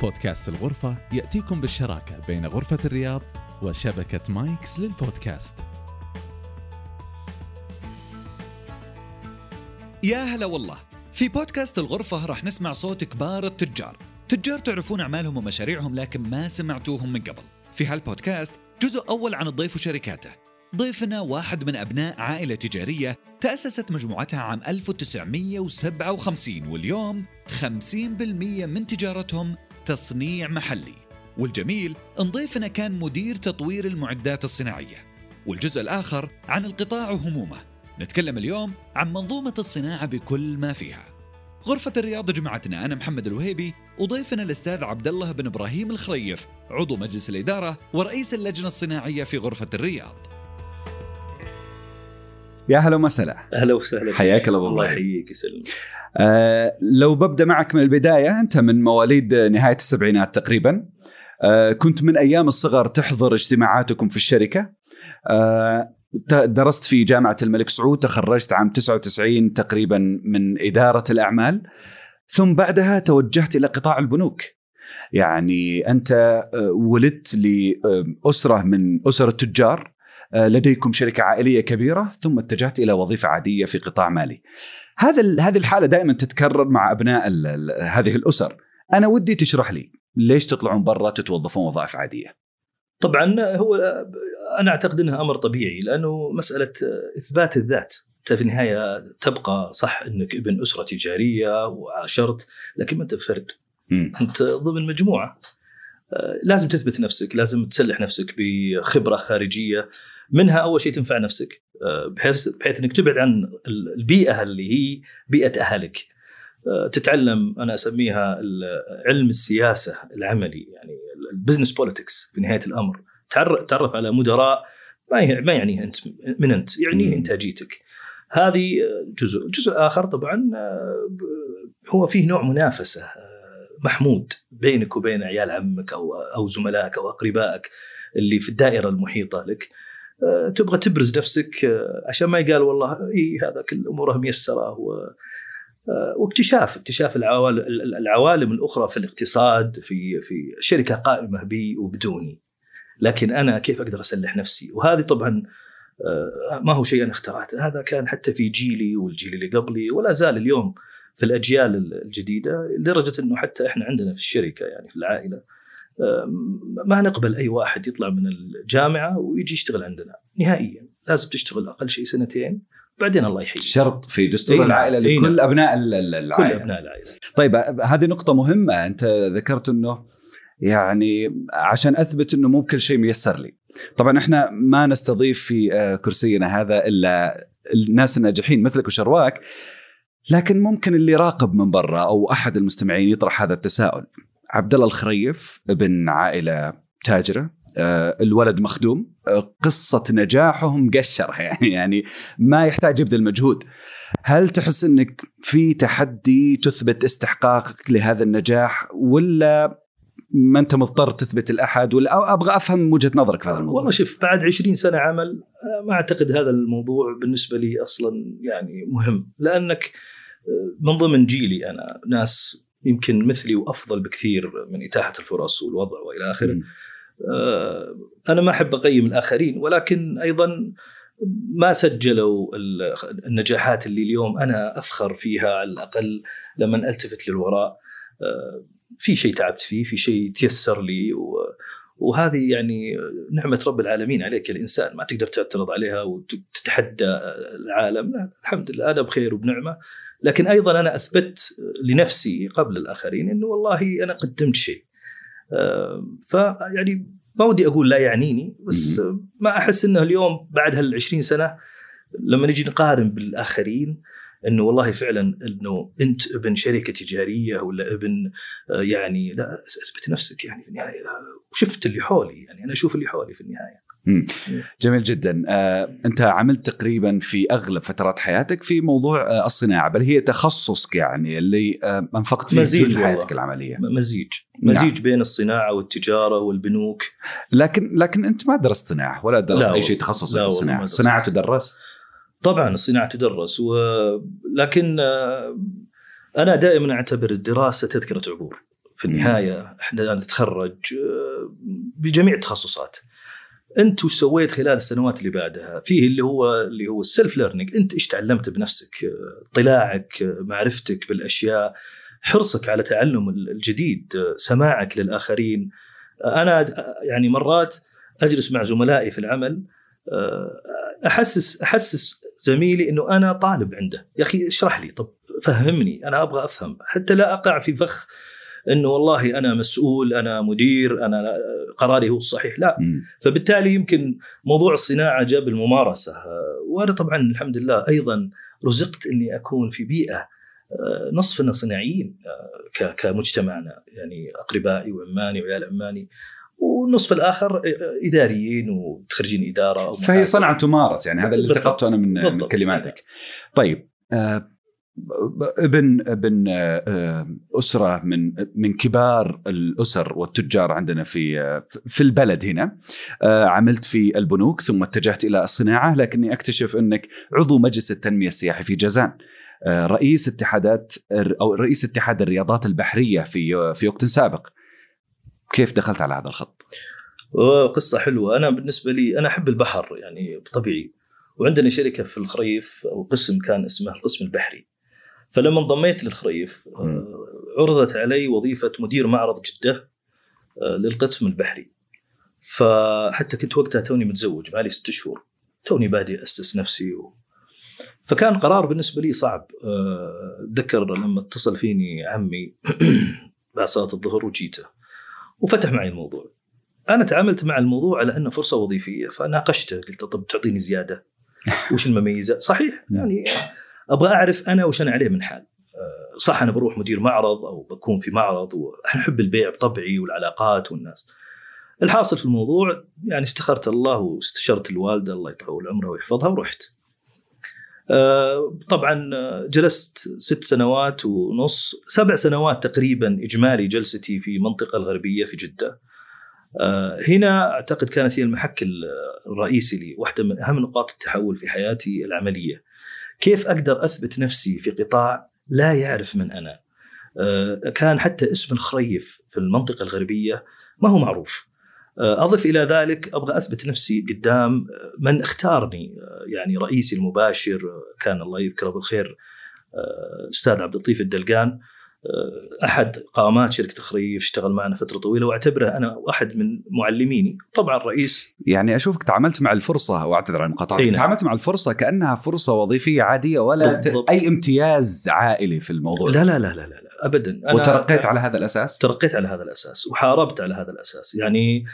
بودكاست الغرفة يأتيكم بالشراكة بين غرفة الرياض وشبكة مايكس للبودكاست. يا هلا والله. في بودكاست الغرفة راح نسمع صوت كبار التجار. تجار تعرفون أعمالهم ومشاريعهم لكن ما سمعتوهم من قبل. في هالبودكاست جزء أول عن الضيف وشركاته. ضيفنا واحد من أبناء عائلة تجارية تأسست مجموعتها عام 1957 واليوم 50% من تجارتهم تصنيع محلي. والجميل ان ضيفنا كان مدير تطوير المعدات الصناعية. والجزء الآخر عن القطاع وهمومه نتكلم اليوم عن منظومة الصناعة بكل ما فيها. غرفة الرياض جمعتنا أنا محمد الوهيبي. وضيفنا الأستاذ عبد الله بن إبراهيم الخريف عضو مجلس الإدارة ورئيس اللجنة الصناعية في غرفة الرياض. يا هلا وسهلا. أهلا وسهلا. حياك الله الله يحييك يسلمك. آه لو ببدأ معك من البداية أنت من مواليد نهاية السبعينات تقريبا آه كنت من أيام الصغر تحضر اجتماعاتكم في الشركة. ت- درست في جامعة الملك سعود تخرجت عام 99 تقريبا من إدارة الأعمال. ثم بعدها توجهت إلى قطاع البنوك. يعني أنت آه، ولدت لأسرة من أسر التجار آه، لديكم شركة عائلية كبيرة ثم اتجهت إلى وظيفة عادية في قطاع مالي. هذا هذه الحالة دائما تتكرر مع أبناء ال- ال- هذه الأسر. أنا ودي تشرح لي ليش تطلعون برا تتوظفون وظائف عادية. طبعا هو أنا أعتقد إنها أمر طبيعي لأنه مسألة إثبات الذات أنت في النهاية تبقى صح إنك ابن أسرة تجارية وعاشرت لكن ما أنت فرد. أنت ضمن مجموعة. لازم تثبت نفسك لازم تسلح نفسك بخبرة خارجية. منها أول شيء تنفع نفسك. بحيث بحيث إنك تبعد عن ال- البيئة اللي هي بيئة أهلك. آه، تتعلم أنا أسميها علم السياسة العملي يعني ال business politics في نهاية الأمر. تعرف على مدراء ما ما يعنيه أنت من أنت يعنيه. إنتاجيتك. هذه جزء. جزء آخر طبعا آه، هو فيه نوع منافسة آه، محمود بينك وبين عيال عمك أو أو زملائك أو أقربائك اللي في الدائرة المحيطة لك. تبغى تبرز نفسك آه، عشان ما يقال والله إي هذا كل أموره ميسرة آه، واكتشاف اكتشاف العوالم العوالم الأخرى في الاقتصاد في في شركة قائمة بي وبدوني. لكن أنا كيف أقدر أسلح نفسي؟ وهذه طبعا آه، ما هو شيء أنا اخترعته. هذا كان حتى في جيلي والجيل اللي قبلي ولا زال اليوم في الأجيال الجديدة لدرجة إنه حتى إحنا عندنا في الشركة يعني في العائلة آه، ما نقبل أي واحد يطلع من الجامعة ويجي يشتغل عندنا. نهائيا. لازم تشتغل أقل شيء سنتين بعدين الله يحييك. شرط في دستور إيه نعم. العائلة لكل نعم. أبناء ال- ال- كل العائله أبناء العائلة. طيب هذه نقطة مهمة. أنت ذكرت إنه يعني عشان أثبت إنه مو بكل شيء ميسر لي. طبعا إحنا ما نستضيف في آه، كرسينا هذا إلا الناس الناجحين مثلك وشرواك لكن ممكن اللي راقب من برا أو أحد المستمعين يطرح هذا التساؤل. عبد الله الخريف ابن عائلة تاجرة. آه، الولد مخدوم. آه، قصة نجاحه مقشره يعني يعني ما يحتاج يبذل مجهود. هل تحس إنك في تحدي تثبت استحقاقك لهذا النجاح ولا ما أنت مضطر تثبت الاحد ولا أبغى أفهم وجهة نظرك في هذا الموضوع؟ والله شوف بعد 20 سنة عمل آه، ما أعتقد هذا الموضوع بالنسبة لي أصلا يعني مهم. لأنك من ضمن جيلي أنا ناس يمكن مثلي وأفضل بكثير من إتاحة الفرص والوضع وإلى آخره. آه، أنا ما أحب أقيم الآخرين ولكن أيضا ما سجلوا ال- النجاحات اللي اليوم أنا أفخر فيها على الأقل لما ألتفت للوراء. آه، في شيء تعبت فيه في شيء تيسر لي وهذه يعني نعمة رب العالمين عليك الإنسان. ما تقدر تعترض عليها وتتحدى العالم. لا الحمد لله أنا بخير وبنعمة. لكن أيضا أنا أثبت لنفسي قبل الآخرين أنه والله أنا قدمت شيء. آه، فيعني ما ودي أقول لا يعنيني بس ما أحس أنه اليوم بعد هال 20 سنة لما نجي نقارن بالآخرين إنه والله فعلا إنه أنت ابن شركة تجارية ولا ابن آه، يعني لا أثبت نفسك يعني في النهاية. وشفت اللي حولي يعني أنا أشوف اللي حولي في النهاية. مم. جميل جدا آه، أنت عملت تقريبا في أغلب فترات حياتك في موضوع آه، الصناعة بل هي تخصصك يعني اللي آه، أنفقت فيه مزيج والله. حياتك العملية م- مزيج نعم. مزيج بين الصناعة والتجارة والبنوك لكن لكن أنت ما درست صناعة ولا درست أي شيء. تخصصي لا في الصناعة. الصناعه تدرس طبعا الصناعة تدرس و... لكن أنا دائما أعتبر الدراسة تذكرة عبور في النهاية إحنا نتخرج بجميع التخصصات انت وش سويت خلال السنوات اللي بعدها فيه اللي هو اللي هو ال self learning انت إيش تعلمت بنفسك؟ اطلاعك معرفتك بالأشياء حرصك على تعلم الجديد سماعك للآخرين. أنا يعني مرات أجلس مع زملائي في العمل آه، احسس أحسس زميلي إنه أنا طالب عنده. يا أخي اشرح لي طب فهمني أنا أبغى أفهم. حتى لا أقع في فخ إنه والله أنا مسؤول أنا مدير أنا قراري هو الصحيح لا مم. فبالتالي يمكن موضوع الصناعة جاب الممارسة وأنا طبعا الحمد لله أيضا رزقت إني أكون في بيئة آه، نصفنا صناعيين آه، كمجتمعنا يعني أقربائي وعماني وعيال عماني والنصف الآخر آه، إداريين وتخرجين إدارة أو فهي. صنعة تمارس يعني هذا اللي. التقطته أنا من, من. كلماتك طيب آه، ابن ابن آه، أسرة من من كبار الأسر والتجار عندنا في في البلد هنا. آه، عملت في البنوك ثم اتجهت إلى الصناعة لكني أكتشف أنك عضو مجلس التنمية السياحي في جازان. آه، رئيس اتحادات أو رئيس اتحاد الرياضات البحرية في في وقت سابق. كيف دخلت على هذا الخط؟ قصة حلوة. أنا بالنسبة لي أنا أحب البحر يعني طبيعي. وعندنا شركة في الخريف أو قسم كان اسمه القسم البحري. فلما انضميت للخريف آه، عرضت علي وظيفة مدير معرض جدة آه، للقسم البحري. فحتى كنت وقتها توني متزوج بقالي ست شهور. توني بادي أسس نفسي و... فكان قرار بالنسبة لي صعب. آه، أتذكر لما اتصل فيني عمي بعد صلاة الظهر وجيته وفتح معي الموضوع. أنا تعاملت مع الموضوع على أنه فرصة وظيفية فناقشته قلت طب تعطيني زيادة. وش المميزات صحيح يعني أبغى أعرف أنا وش أنا عليه من حال. آه، صح أنا بروح مدير معرض أو بكون في معرض احب البيع بطبعي والعلاقات والناس. الحاصل في الموضوع يعني استخرت الله واستشرت الوالده الله يطول عمرها ويحفظها ورحت. آه، طبعا آه، جلست ست سنوات ونص سبع سنوات تقريبا إجمالي جلستي في المنطقة الغربية في جدة. هنا أعتقد كانت هي المحك ال- الرئيسي لي واحدة من أهم نقاط التحول في حياتي العملية. كيف أقدر أثبت نفسي في قطاع لا يعرف من أنا؟ آه، كان حتى اسم الخريف في المنطقة الغربية ما هو معروف. آه، أضف إلى ذلك أبغى أثبت نفسي قدام من اختارني. آه، يعني رئيسي المباشر كان الله يذكره بالخير أستاذ عبد اللطيف الدلقان. أحد قامات شركة الخريف اشتغل معنا فترة طويلة وأعتبره أنا واحد من معلميني. طبعا رئيس يعني أشوفك تعاملت مع الفرصة وأعتذر عن المقاطعه أي نعم. تعاملت مع الفرصة كأنها فرصة وظيفية عادية ولا بالضبط. أي امتياز عائلي في الموضوع؟ لا لا لا لا لا, لا ابدا. أنا وترقيت على هذا الأساس؟ ترقيت على هذا الأساس وحاربت على هذا الأساس. يعني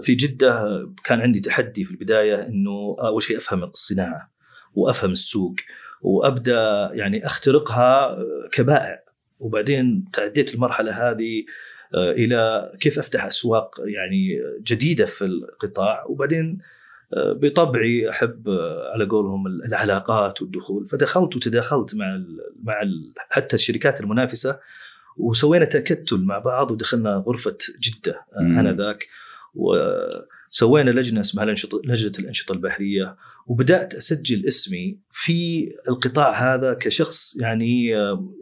في جدة كان عندي تحدي في البداية إنه أول شيء أفهم الصناعة وأفهم السوق وأبدأ يعني أخترقها كبائع. وبعدين تعديت المرحلة هذه آه، إلى كيف أفتح أسواق يعني جديدة في القطاع. وبعدين آه، بطبعي أحب آه، على قولهم العلاقات والدخول. فدخلت وتداخلت مع ال مع ال حتى الشركات المنافسة وسوينا تكتل مع بعض ودخلنا غرفة جدة. أنا ذاك وسوينا لجنة اسمها الأنشطة لجنة الأنشطة البحرية وبدأت أسجل اسمي في القطاع هذا كشخص يعني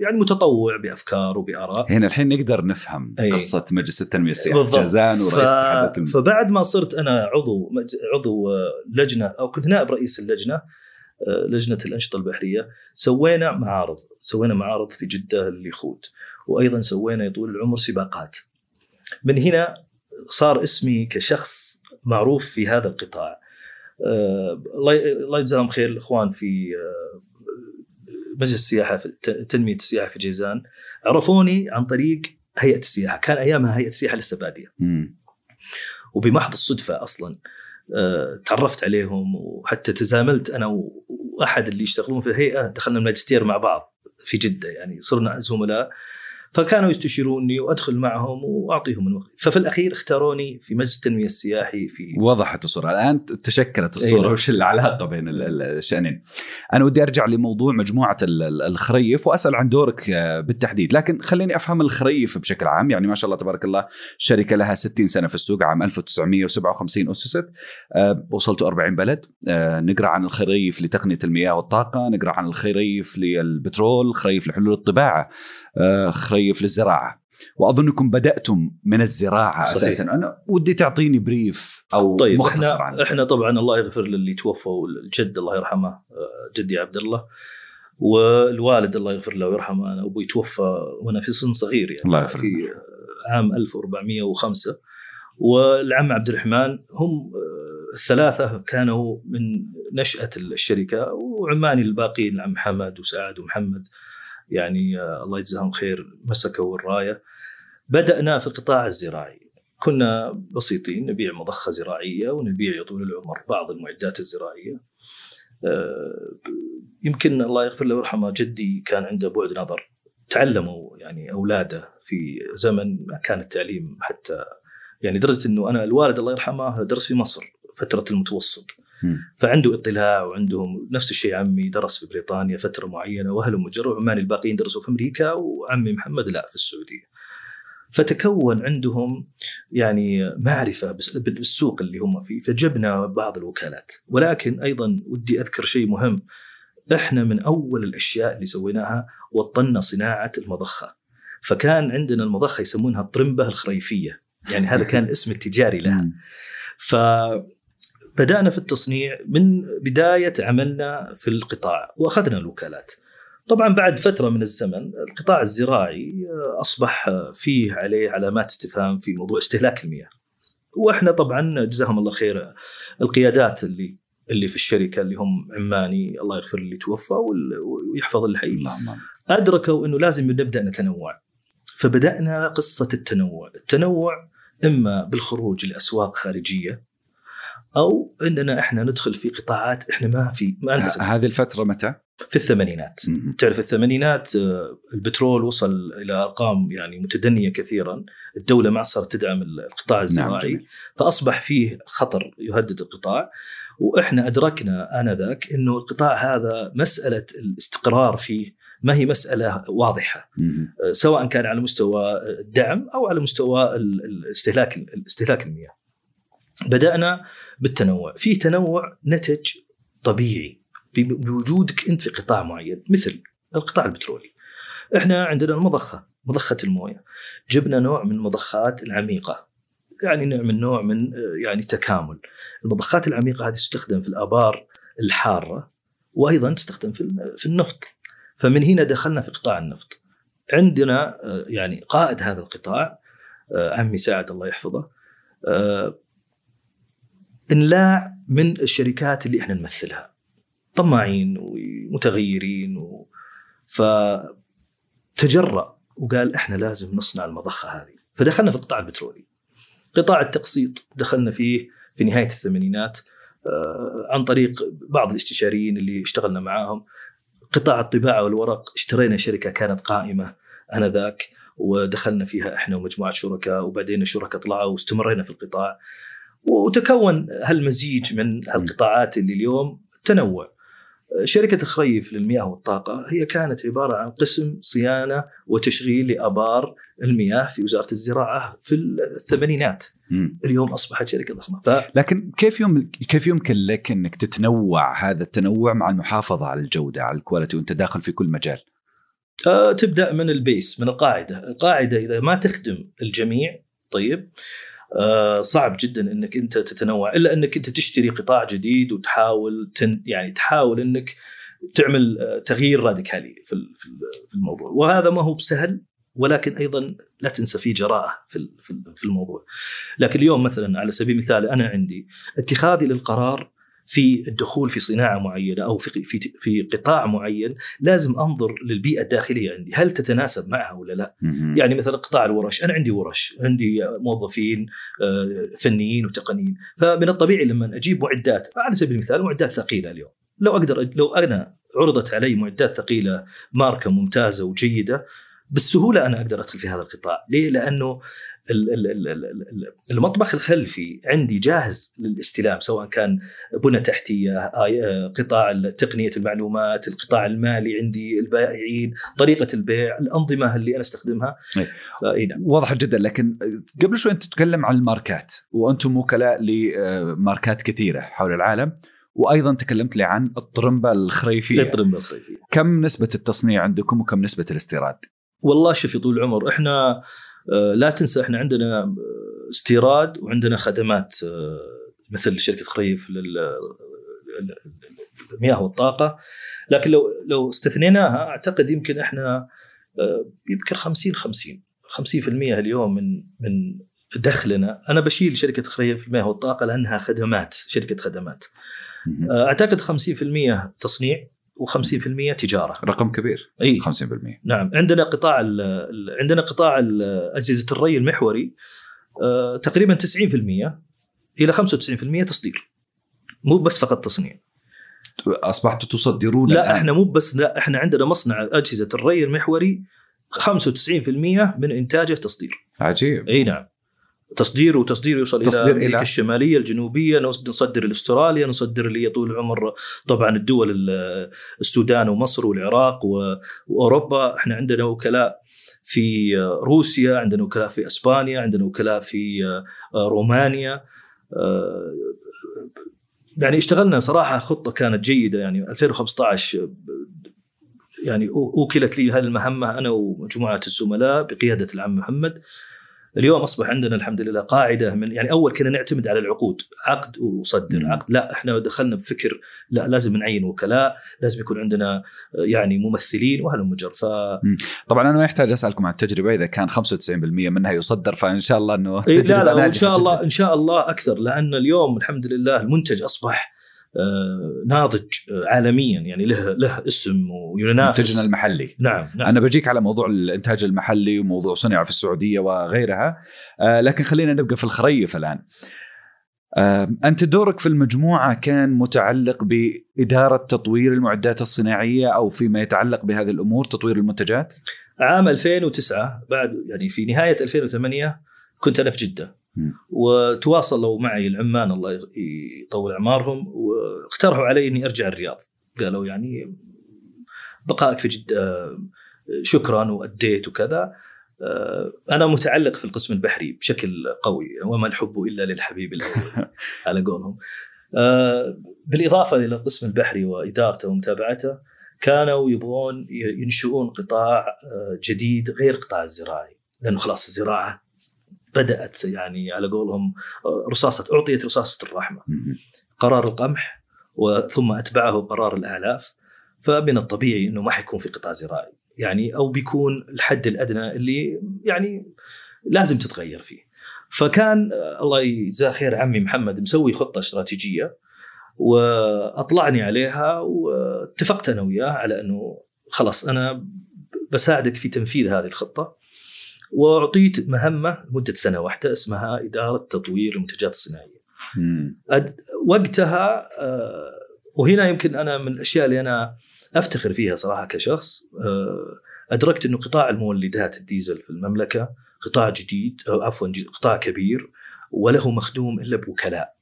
يعني متطوع بأفكار وبآراء هنا الحين نقدر نفهم أي. قصة مجلس التنمية السياحيه. جازان ورئيس ف... التنمية. فبعد ما صرت أنا عضو مج- عضو آه، لجنة أو كنت نائب رئيس اللجنة آه، لجنة الأنشطة البحرية سوينا معارض سوينا معارض في جدة لليخوت وأيضا سوينا يا طول العمر سباقات من هنا صار اسمي كشخص معروف في هذا القطاع. آه، الله يجزاهم خير الاخوان في آه، مجلس السياحة في تنمية السياحة في جيزان. عرفوني عن طريق هيئة السياحة. كان أيامها هيئة السياحة لسه باديه. وبمحض الصدفة أصلا آه، تعرفت عليهم وحتى تزاملت أنا وأحد اللي يشتغلون في الهيئة. دخلنا الماجستير مع بعض في جدة يعني صرنا زملاء. فكانوا يستشيروني وأدخل معهم وأعطيهم من وقتي ففي الأخير اختاروني في مجلس التنمية السياحي في وضحت الصورة. الآن تشكلت أي الصورة. وش العلاقة بين ال- ال- الشأنين؟ أنا ودي أرجع لموضوع مجموعة ال- ال- الخريف وأسأل عن دورك آه، بالتحديد. لكن خليني أفهم الخريف بشكل عام. يعني ما شاء الله تبارك الله شركة لها 60 سنة في السوق عام 1957 اسست آه، وصلتوا 40 بلد. آه، نقرأ عن الخريف لتقنية المياه والطاقة نقرأ عن الخريف للبترول خريف لحلول الطباعة. خريف للزراعة. وأظنكم بدأتم من الزراعة صحيح. أساسا. أنا ودي تعطيني بريف أو طيب مختصر إحنا عنه. إحنا طبعا الله يغفر للي توفوا الجد الله يرحمه آه، جدي عبد الله والوالد الله يغفر له ويرحمه. أنا أبوي توفى وأنا في سن صغير يعني الله يغفر في عام 1405 والعم عبد الرحمن هم آه، الثلاثة كانوا من نشأة الشركة وعماني الباقيين العم محمد وسعد ومحمد. يعني آه، الله يجزاهم خير مسكوا الراية. بدأنا في القطاع الزراعي. كنا بسيطين نبيع مضخة زراعية ونبيع يا طويل العمر بعض المعدات الزراعية. آه، يمكن الله يغفر له ويرحمه جدي كان عنده بعد نظر. تعلموا يعني أولاده في زمن ما كان التعليم حتى يعني لدرجه إنه أنا الوالد الله يرحمه درس في مصر فترة المتوسط. فعنده اطلاع وعندهم نفس الشيء عمي درس في بريطانيا فترة معينة واهله مجرد وعماني الباقيين درسوا في أمريكا وعمي محمد لا في السعودية. فتكون عندهم يعني معرفة بالسوق اللي هم فيه فجبنا بعض الوكالات. ولكن أيضا ودي أذكر شيء مهم. إحنا من أول الأشياء اللي سويناها وطنا صناعة المضخة. فكان عندنا المضخة يسمونها الطرمبة الخريفية. يعني هذا كان الاسم التجاري لها. مم. فبدأنا في التصنيع من بداية عملنا في القطاع وأخذنا الوكالات. طبعا بعد فترة من الزمن القطاع الزراعي أصبح فيه عليه علامات استفهام في موضوع استهلاك المياه. وإحنا طبعا جزاهم الله خير القيادات اللي اللي في الشركة اللي هم عماني الله يغفر اللي توفى ويحفظ الحي. اللهم أدركوا إنه لازم نبدأ نتنوع. فبدأنا قصة التنوع، التنوع إما بالخروج لأسواق خارجية أو اننا إحنا ندخل في قطاعات إحنا ما في ما ندخل هذه الفترة متى؟ في الثمانينات مم. تعرف الثمانينات آه، البترول وصل إلى أرقام يعني متدنية كثيرا، الدولة ما صارت تدعم القطاع الزراعي جميل. فأصبح فيه خطر يهدد القطاع وإحنا أدركنا آنذاك إنه القطاع هذا مسألة الاستقرار فيه ما هي مسألة واضحة مم. سواء كان على مستوى الدعم أو على مستوى ال- الاستهلاك الاستهلاك المياه. بدأنا بالتنوع، في تنوع نتج طبيعي بوجودك انت في قطاع معين مثل القطاع البترولي. إحنا عندنا المضخة، مضخة الموية. جبنا نوع من المضخات العميقة. يعني نعمل نوع من يعني تكامل. المضخات العميقة هذه تستخدم في الآبار الحارة وأيضا تستخدم في في النفط. فمن هنا دخلنا في قطاع النفط. عندنا آه، يعني قائد هذا القطاع آه، عمي سعد الله يحفظه آه، إنلاع من الشركات اللي إحنا نمثلها. طماعين ومتغيرين و... فتجرأ وقال إحنا لازم نصنع المضخة هذه. فدخلنا في القطاع البترولي. قطاع التقسيط دخلنا فيه في نهاية الثمانينات آه، عن طريق بعض الاستشاريين اللي اشتغلنا معاهم. قطاع الطباعة والورق اشترينا شركة كانت قائمة آنذاك ودخلنا فيها إحنا ومجموعة شركاء وبعدين الشركاء طلعوا واستمرينا في القطاع. وتكون هالمزيج من هالقطاعات اللي اليوم تنوع. شركة الخريف للمياه والطاقة هي كانت عبارة عن قسم صيانة وتشغيل لأبار المياه في وزارة الزراعة في الثمانينات. مم. اليوم أصبحت شركة ضخمة ف لكن كيف يوم كيف يمكن لك أنك تتنوع هذا التنوع مع المحافظة على الجودة على ال quality وأنت داخل في كل مجال؟ آه، تبدأ من ال base من القاعدة، القاعدة إذا ما تخدم الجميع طيب صعب جدا إنك أنت تتنوع إلا إنك أنت تشتري قطاع جديد وتحاول تن يعني تحاول إنك تعمل آه، تغيير راديكالي في ال- في ال- في الموضوع وهذا ما هو بسهل ولكن أيضا لا تنسى في جراءة في في الموضوع. لكن اليوم مثلا على سبيل المثال أنا عندي اتخاذي للقرار في الدخول في صناعة معينة أو في في في قطاع معين لازم أنظر للبيئة الداخلية عندي. هل تتناسب معها ولا لا. يعني مثلا قطاع الورش. أنا عندي ورش. عندي موظفين آه، فنيين وتقنيين. فمن الطبيعي لما أجيب معدات على سبيل المثال معدات ثقيلة اليوم. لو أقدر لو أنا عرضت علي معدات ثقيلة ماركة ممتازة وجيدة بالسهولة أنا أقدر أدخل في هذا القطاع. ليه؟ لأنه ال- ال- ال- ال- ال- المطبخ الخلفي عندي جاهز للاستلام سواء كان بنى تحتية آه، قطاع تقنية المعلومات القطاع المالي عندي البائعين طريقة البيع الأنظمة اللي أنا أستخدمها. فاي نعم واضح جدا لكن قبل شوي أنت تتكلم عن الماركات وأنتم وكلاء لماركات كثيرة حول العالم وأيضا تكلمت لي عن الطرمبة الخريفية الطرمبة الخريفية كم نسبة التصنيع عندكم وكم نسبة الاستيراد؟ والله شوف طول العمر إحنا آه، لا تنسى إحنا عندنا آه، استيراد وعندنا خدمات آه، مثل شركة خريف للمياه والطاقة. لكن لو لو استثنيناها أعتقد يمكن إحنا يمكن 50 50 50% اليوم من من دخلنا. أنا بشيل شركة خريف المياه والطاقة لأنها خدمات شركة خدمات. أعتقد 50% تصنيع. و50% تجارة. رقم كبير. إي. 50% نعم. عندنا قطاع ال ال عندنا قطاع ال- أجهزة الري المحوري آه، تقريبا 90% إلى 95% تصدير. مو بس فقط تصنيع. أصبحتوا تصدرون لا الآن. إحنا مو بس لا إحنا عندنا مصنع أجهزة الري المحوري 95% من إنتاجه تصدير. عجيب. إي نعم. تصدير وتصدير يوصل تصدير إلى إلى؟ أمريكا الشمالية الجنوبية نص- نصدر لأستراليا نصدر اللي هي طول العمر طبعا الدول ال- السودان ومصر والعراق وأوروبا. إحنا عندنا وكلاء في روسيا عندنا وكلاء في إسبانيا عندنا وكلاء في رومانيا. آه، يعني اشتغلنا صراحة خطة كانت جيدة. يعني 2015 يعني أوكلت لي هذه المهمة أنا ومجموعه الزملاء بقيادة العم محمد. اليوم أصبح عندنا الحمد لله قاعدة من يعني أول كنا نعتمد على العقود عقد وصدر. عقد لا إحنا دخلنا بفكر لا لازم نعين وكلاء لازم يكون عندنا يعني ممثلين وهلم ف طبعا أنا ما يحتاج أسألكم عن التجربة إذا كان 95% منها يصدر فإن شاء الله إنه إيه لا لا ناجحة شاء الله. إن شاء الله أكثر لأن اليوم الحمد لله المنتج أصبح آه، ناضج آه، عالميا. يعني له له اسم وينافس منتجنا المحلي. نعم نعم. أنا بجيك على موضوع الإنتاج المحلي وموضوع صنع في السعودية وغيرها. آه لكن خلينا نبقى في الخريف الآن. آه أنت دورك في المجموعة كان متعلق بإدارة تطوير المعدات الصناعية أو فيما يتعلق بهذه الأمور تطوير المنتجات؟ عام 2009 بعد يعني في نهاية 2008 كنت أنا في جدة. وتواصلوا معي العمان الله يطول أعمارهم واقترحوا علي إني أرجع الرياض. قالوا يعني بقائك في جده شكرا وأديت وكذا. آه، أنا متعلق في القسم البحري بشكل قوي وما الحب إلا للحبيب الأول على قولهم. آه، بالإضافة إلى القسم البحري وإدارته ومتابعته كانوا يبغون ينشئون قطاع آه، جديد غير قطاع الزراعي لأنه خلاص الزراعة بدأت يعني على قولهم رصاصة أعطيت رصاصة الرحمة. قرار القمح وثم أتبعه قرار الاعلاف فمن الطبيعي إنه ما حيكون في قطاع زراعي. يعني أو بيكون الحد الأدنى اللي يعني لازم تتغير فيه. فكان الله يجزاه خير عمي محمد مسوي خطة استراتيجية وأطلعني عليها واتفقت أنا وياه على إنه خلاص أنا بساعدك في تنفيذ هذه الخطة. وأعطيت مهمة لمدة سنة واحدة اسمها إدارة تطوير المنتجات الصناعية. أد... وقتها آه، وهنا يمكن أنا من الأشياء اللي أنا أفتخر فيها صراحة كشخص آه، أدركت إنه قطاع المولدات الديزل في المملكة قطاع جديد أو عفوا ج- قطاع كبير وله مخدوم إلا بوكلاء.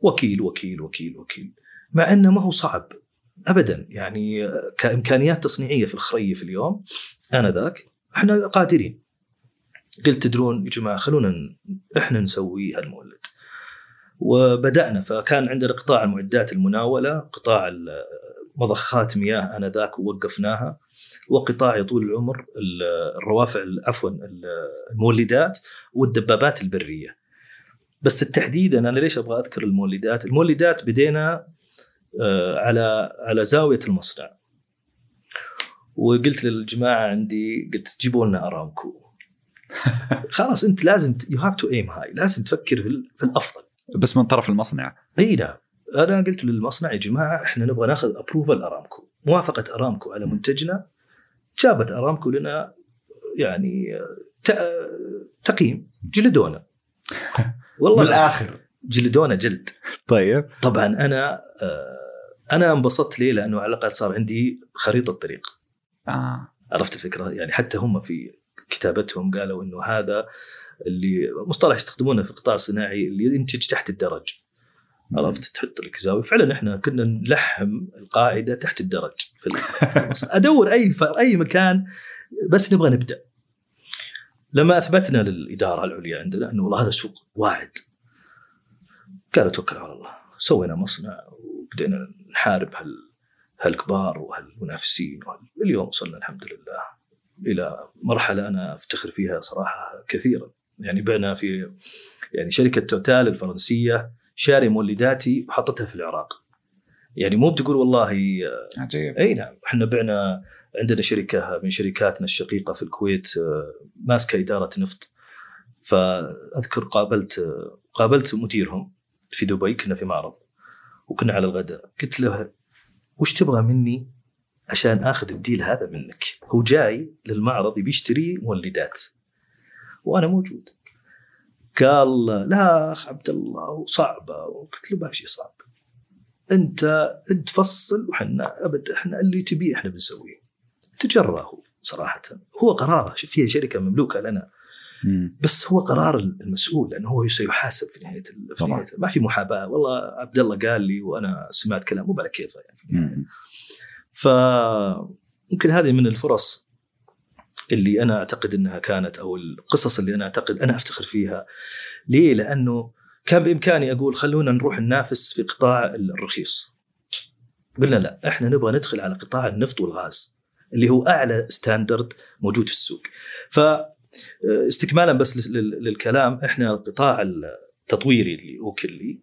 وكيل وكيل وكيل وكيل. مع إنه ما هو صعب ابدا. يعني آه، كإمكانيات تصنيعية في الخريف اليوم آنذاك إحنا قادرين. قلت تدرون يا جماعة خلونا إحنا نسوي هالمولد. وبدأنا فكان عندنا قطاع المعدات المناولة قطاع مضخات مياه انذاك ووقفناها وقطاع طول العمر ال- الروافع ال- عفوا ال- المولدات والدبابات البرية. بس التحديد أنا ليش أبغى أذكر المولدات؟ المولدات بدينا آه، على على زاوية المصنع. وقلت للجماعة عندي قلت جيبوا لنا أرامكو. خلاص انت لازم you have to aim high لازم تفكر في, ال- في الأفضل. بس من طرف المصنع. إي نعم أنا قلت للمصنع يا جماعة إحنا نبغى ناخذ approval أرامكو. موافقة أرامكو على منتجنا جابت أرامكو لنا يعني تقييم جلدونا والله بالآخر. جلدونا جلد. طيب. طبعا أنا آه، أنا انبسطت ليه؟ لأنه على الأقل صار عندي خريطة طريق آه. عرفت الفكرة؟ يعني حتى هم في كتابتهم قالوا إنه هذا اللي مصطلح يستخدمونه في القطاع الصناعي اللي ينتج تحت الدرج. عرفت؟ تحط لك زاويه فعلا إحنا كنا نلحم القاعدة تحت الدرج في. أدور أي أي مكان بس نبغى نبدأ. لما أثبتنا للإدارة العليا عندنا إنه والله هذا سوق واعد. قالوا توكل على الله. سوينا مصنع وبدينا نحارب هال هالكبار وهالمنافسين وهال... اليوم وصلنا الحمد لله. إلى مرحلة أنا أفتخر فيها صراحة كثيرا. يعني بعنا في يعني شركة توتال الفرنسية شاري مولداتي وحطتها في العراق. يعني مو بتقول والله عجيب. إي نعم إحنا بعنا عندنا شركة من شركاتنا الشقيقة في الكويت ماسكه إدارة نفط. فأذكر قابلت قابلت مديرهم في دبي كنا في معرض وكنا على الغداء. قلت له وش تبغى مني؟ عشان آخذ الديل هذا منك. هو جاي للمعرض يبي يشتري مولدات. وأنا موجود. قال لا أخ عبد الله صعبة. قلت له ما شيء صعب. أنت أنت فصل وحنا أبد إحنا اللي تبيه إحنا بنسويه. تجرأ هو صراحة. هو قراره شوف هي شركة مملوكة لنا. بس هو قرار المسؤول لأنه هو سيحاسب في نهاية ال- في. نهاية ما في محاباة. والله عبد الله قال لي وأنا سمعت كلام مو على كيفه يعني. مم. فممكن هذه من الفرص اللي أنا أعتقد إنها كانت أو القصص اللي أنا أعتقد أنا أفتخر فيها ليه؟ لأنه كان بإمكاني أقول خلونا نروح ننافس في قطاع الرخيص. قلنا لا إحنا نبغى ندخل على قطاع النفط والغاز اللي هو أعلى ستاندرد موجود في السوق. ف استكمالا بس لل- للكلام إحنا القطاع التطويري اللي وكل لي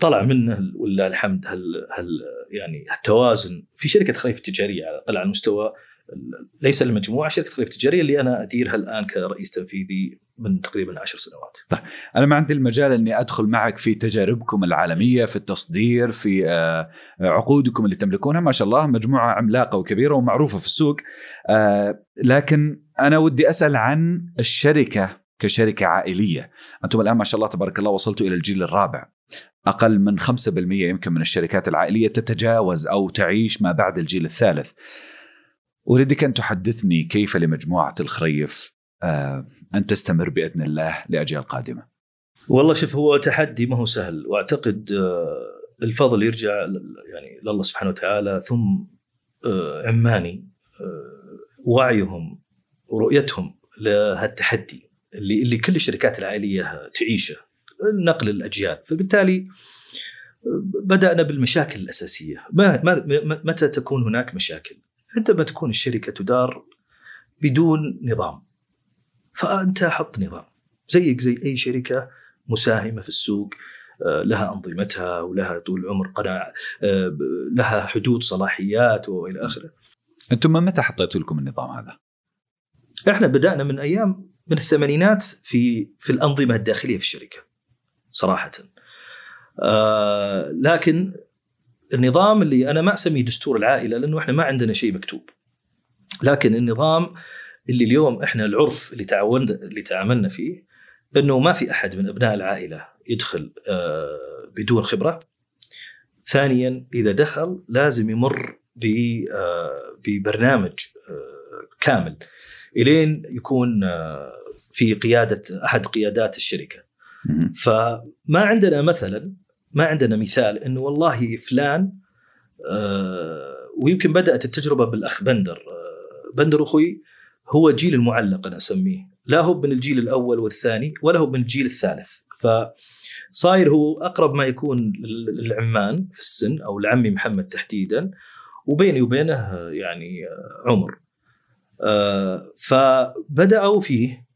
طلع منه ولله الحمد هل هل يعني التوازن في شركة خليفه التجاريه على الأقل على المستوى ال- ليس المجموعه شركة خليفه التجاريه اللي أنا أديرها الآن كرئيس تنفيذي من تقريبا عشر سنوات. أنا ما عندي المجال إني أدخل معك في تجاربكم العالمية في التصدير في آه، عقودكم اللي تملكونها. ما شاء الله مجموعة عملاقة وكبيرة ومعروفة في السوق. آه، لكن أنا ودي أسأل عن الشركة كشركة عائلية. أنتم الآن ما شاء الله تبارك الله وصلتوا إلى الجيل الرابع. أقل من 5% يمكن من الشركات العائلية تتجاوز أو تعيش ما بعد الجيل الثالث. أريدك أن تحدثني كيف لمجموعة الخريف آه، أن تستمر بإذن الله لأجيال قادمة؟ والله شوف هو تحدي ما هو سهل. وأعتقد آه، الفضل يرجع يعني لله سبحانه وتعالى ثم آه، عماني وعيهم ورؤيتهم لهالتحدي اللي اللي كل الشركات العائلية تعيشه. نقل الأجيال. فبالتالي بدأنا بالمشاكل الأساسية. ما ما- متى تكون هناك مشاكل؟ عندما تكون الشركة تدار بدون نظام. فأنت حط نظام. زيك زي أي شركة مساهمة في السوق آه، لها أنظمتها ولها طول عمر قناع آه، لها حدود صلاحيات وإلى آخره. أنتم من متى حطيتوا لكم النظام هذا؟ إحنا بدأنا من أيام من الثمانينات في في الأنظمة الداخلية في الشركة. صراحة. آه لكن النظام اللي أنا ما أسميه دستور العائلة لأنه إحنا ما عندنا شيء مكتوب. لكن النظام اللي اليوم إحنا العرف اللي تعاوننا اللي تعاملنا فيه إنه ما في أحد من أبناء العائلة يدخل آه، بدون خبرة. ثانيا إذا دخل لازم يمر آه، ببرنامج آه، كامل إلين يكون آه، في قيادة أحد قيادات الشركة. فما عندنا مثلا ما عندنا مثال إنه والله فلان آه، ويمكن بدأت التجربة بالأخ بندر. آه، بندر أخوي هو جيل المعلق أنا أسميه. لا هو من الجيل الأول والثاني ولا هو من الجيل الثالث. فصاير هو أقرب ما يكون لل- للعمان في السن أو لعمي محمد تحديدا وبيني وبينه آه، يعني عمر. فبدأوا فيه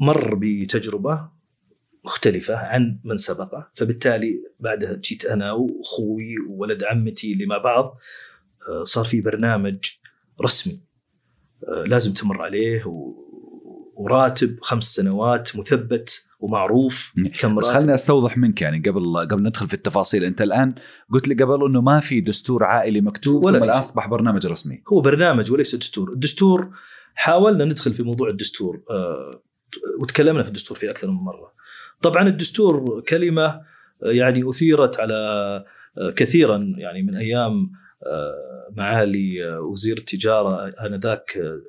مر بتجربة مختلفة عن من سبقه فبالتالي بعدها جيت أنا وأخوي وولد عمتي اللي مع بعض آه، صار في برنامج رسمي آه، لازم تمر عليه وراتب خمس سنوات مثبت ومعروف كم بس خليني أستوضح منك يعني قبل قبل ندخل في التفاصيل. أنت الآن قلت لي قبل إنه ما في دستور عائلي مكتوب ولا ثم الآن. أصبح برنامج رسمي. هو برنامج وليس دستور. الدستور حاولنا ندخل في موضوع الدستور آه، وتكلمنا في الدستور في أكثر من مرة. طبعا الدستور كلمة آه، يعني أثيرت على آه، كثيرا يعني من أيام آه، معالي وزير التجارة آنذاك آه،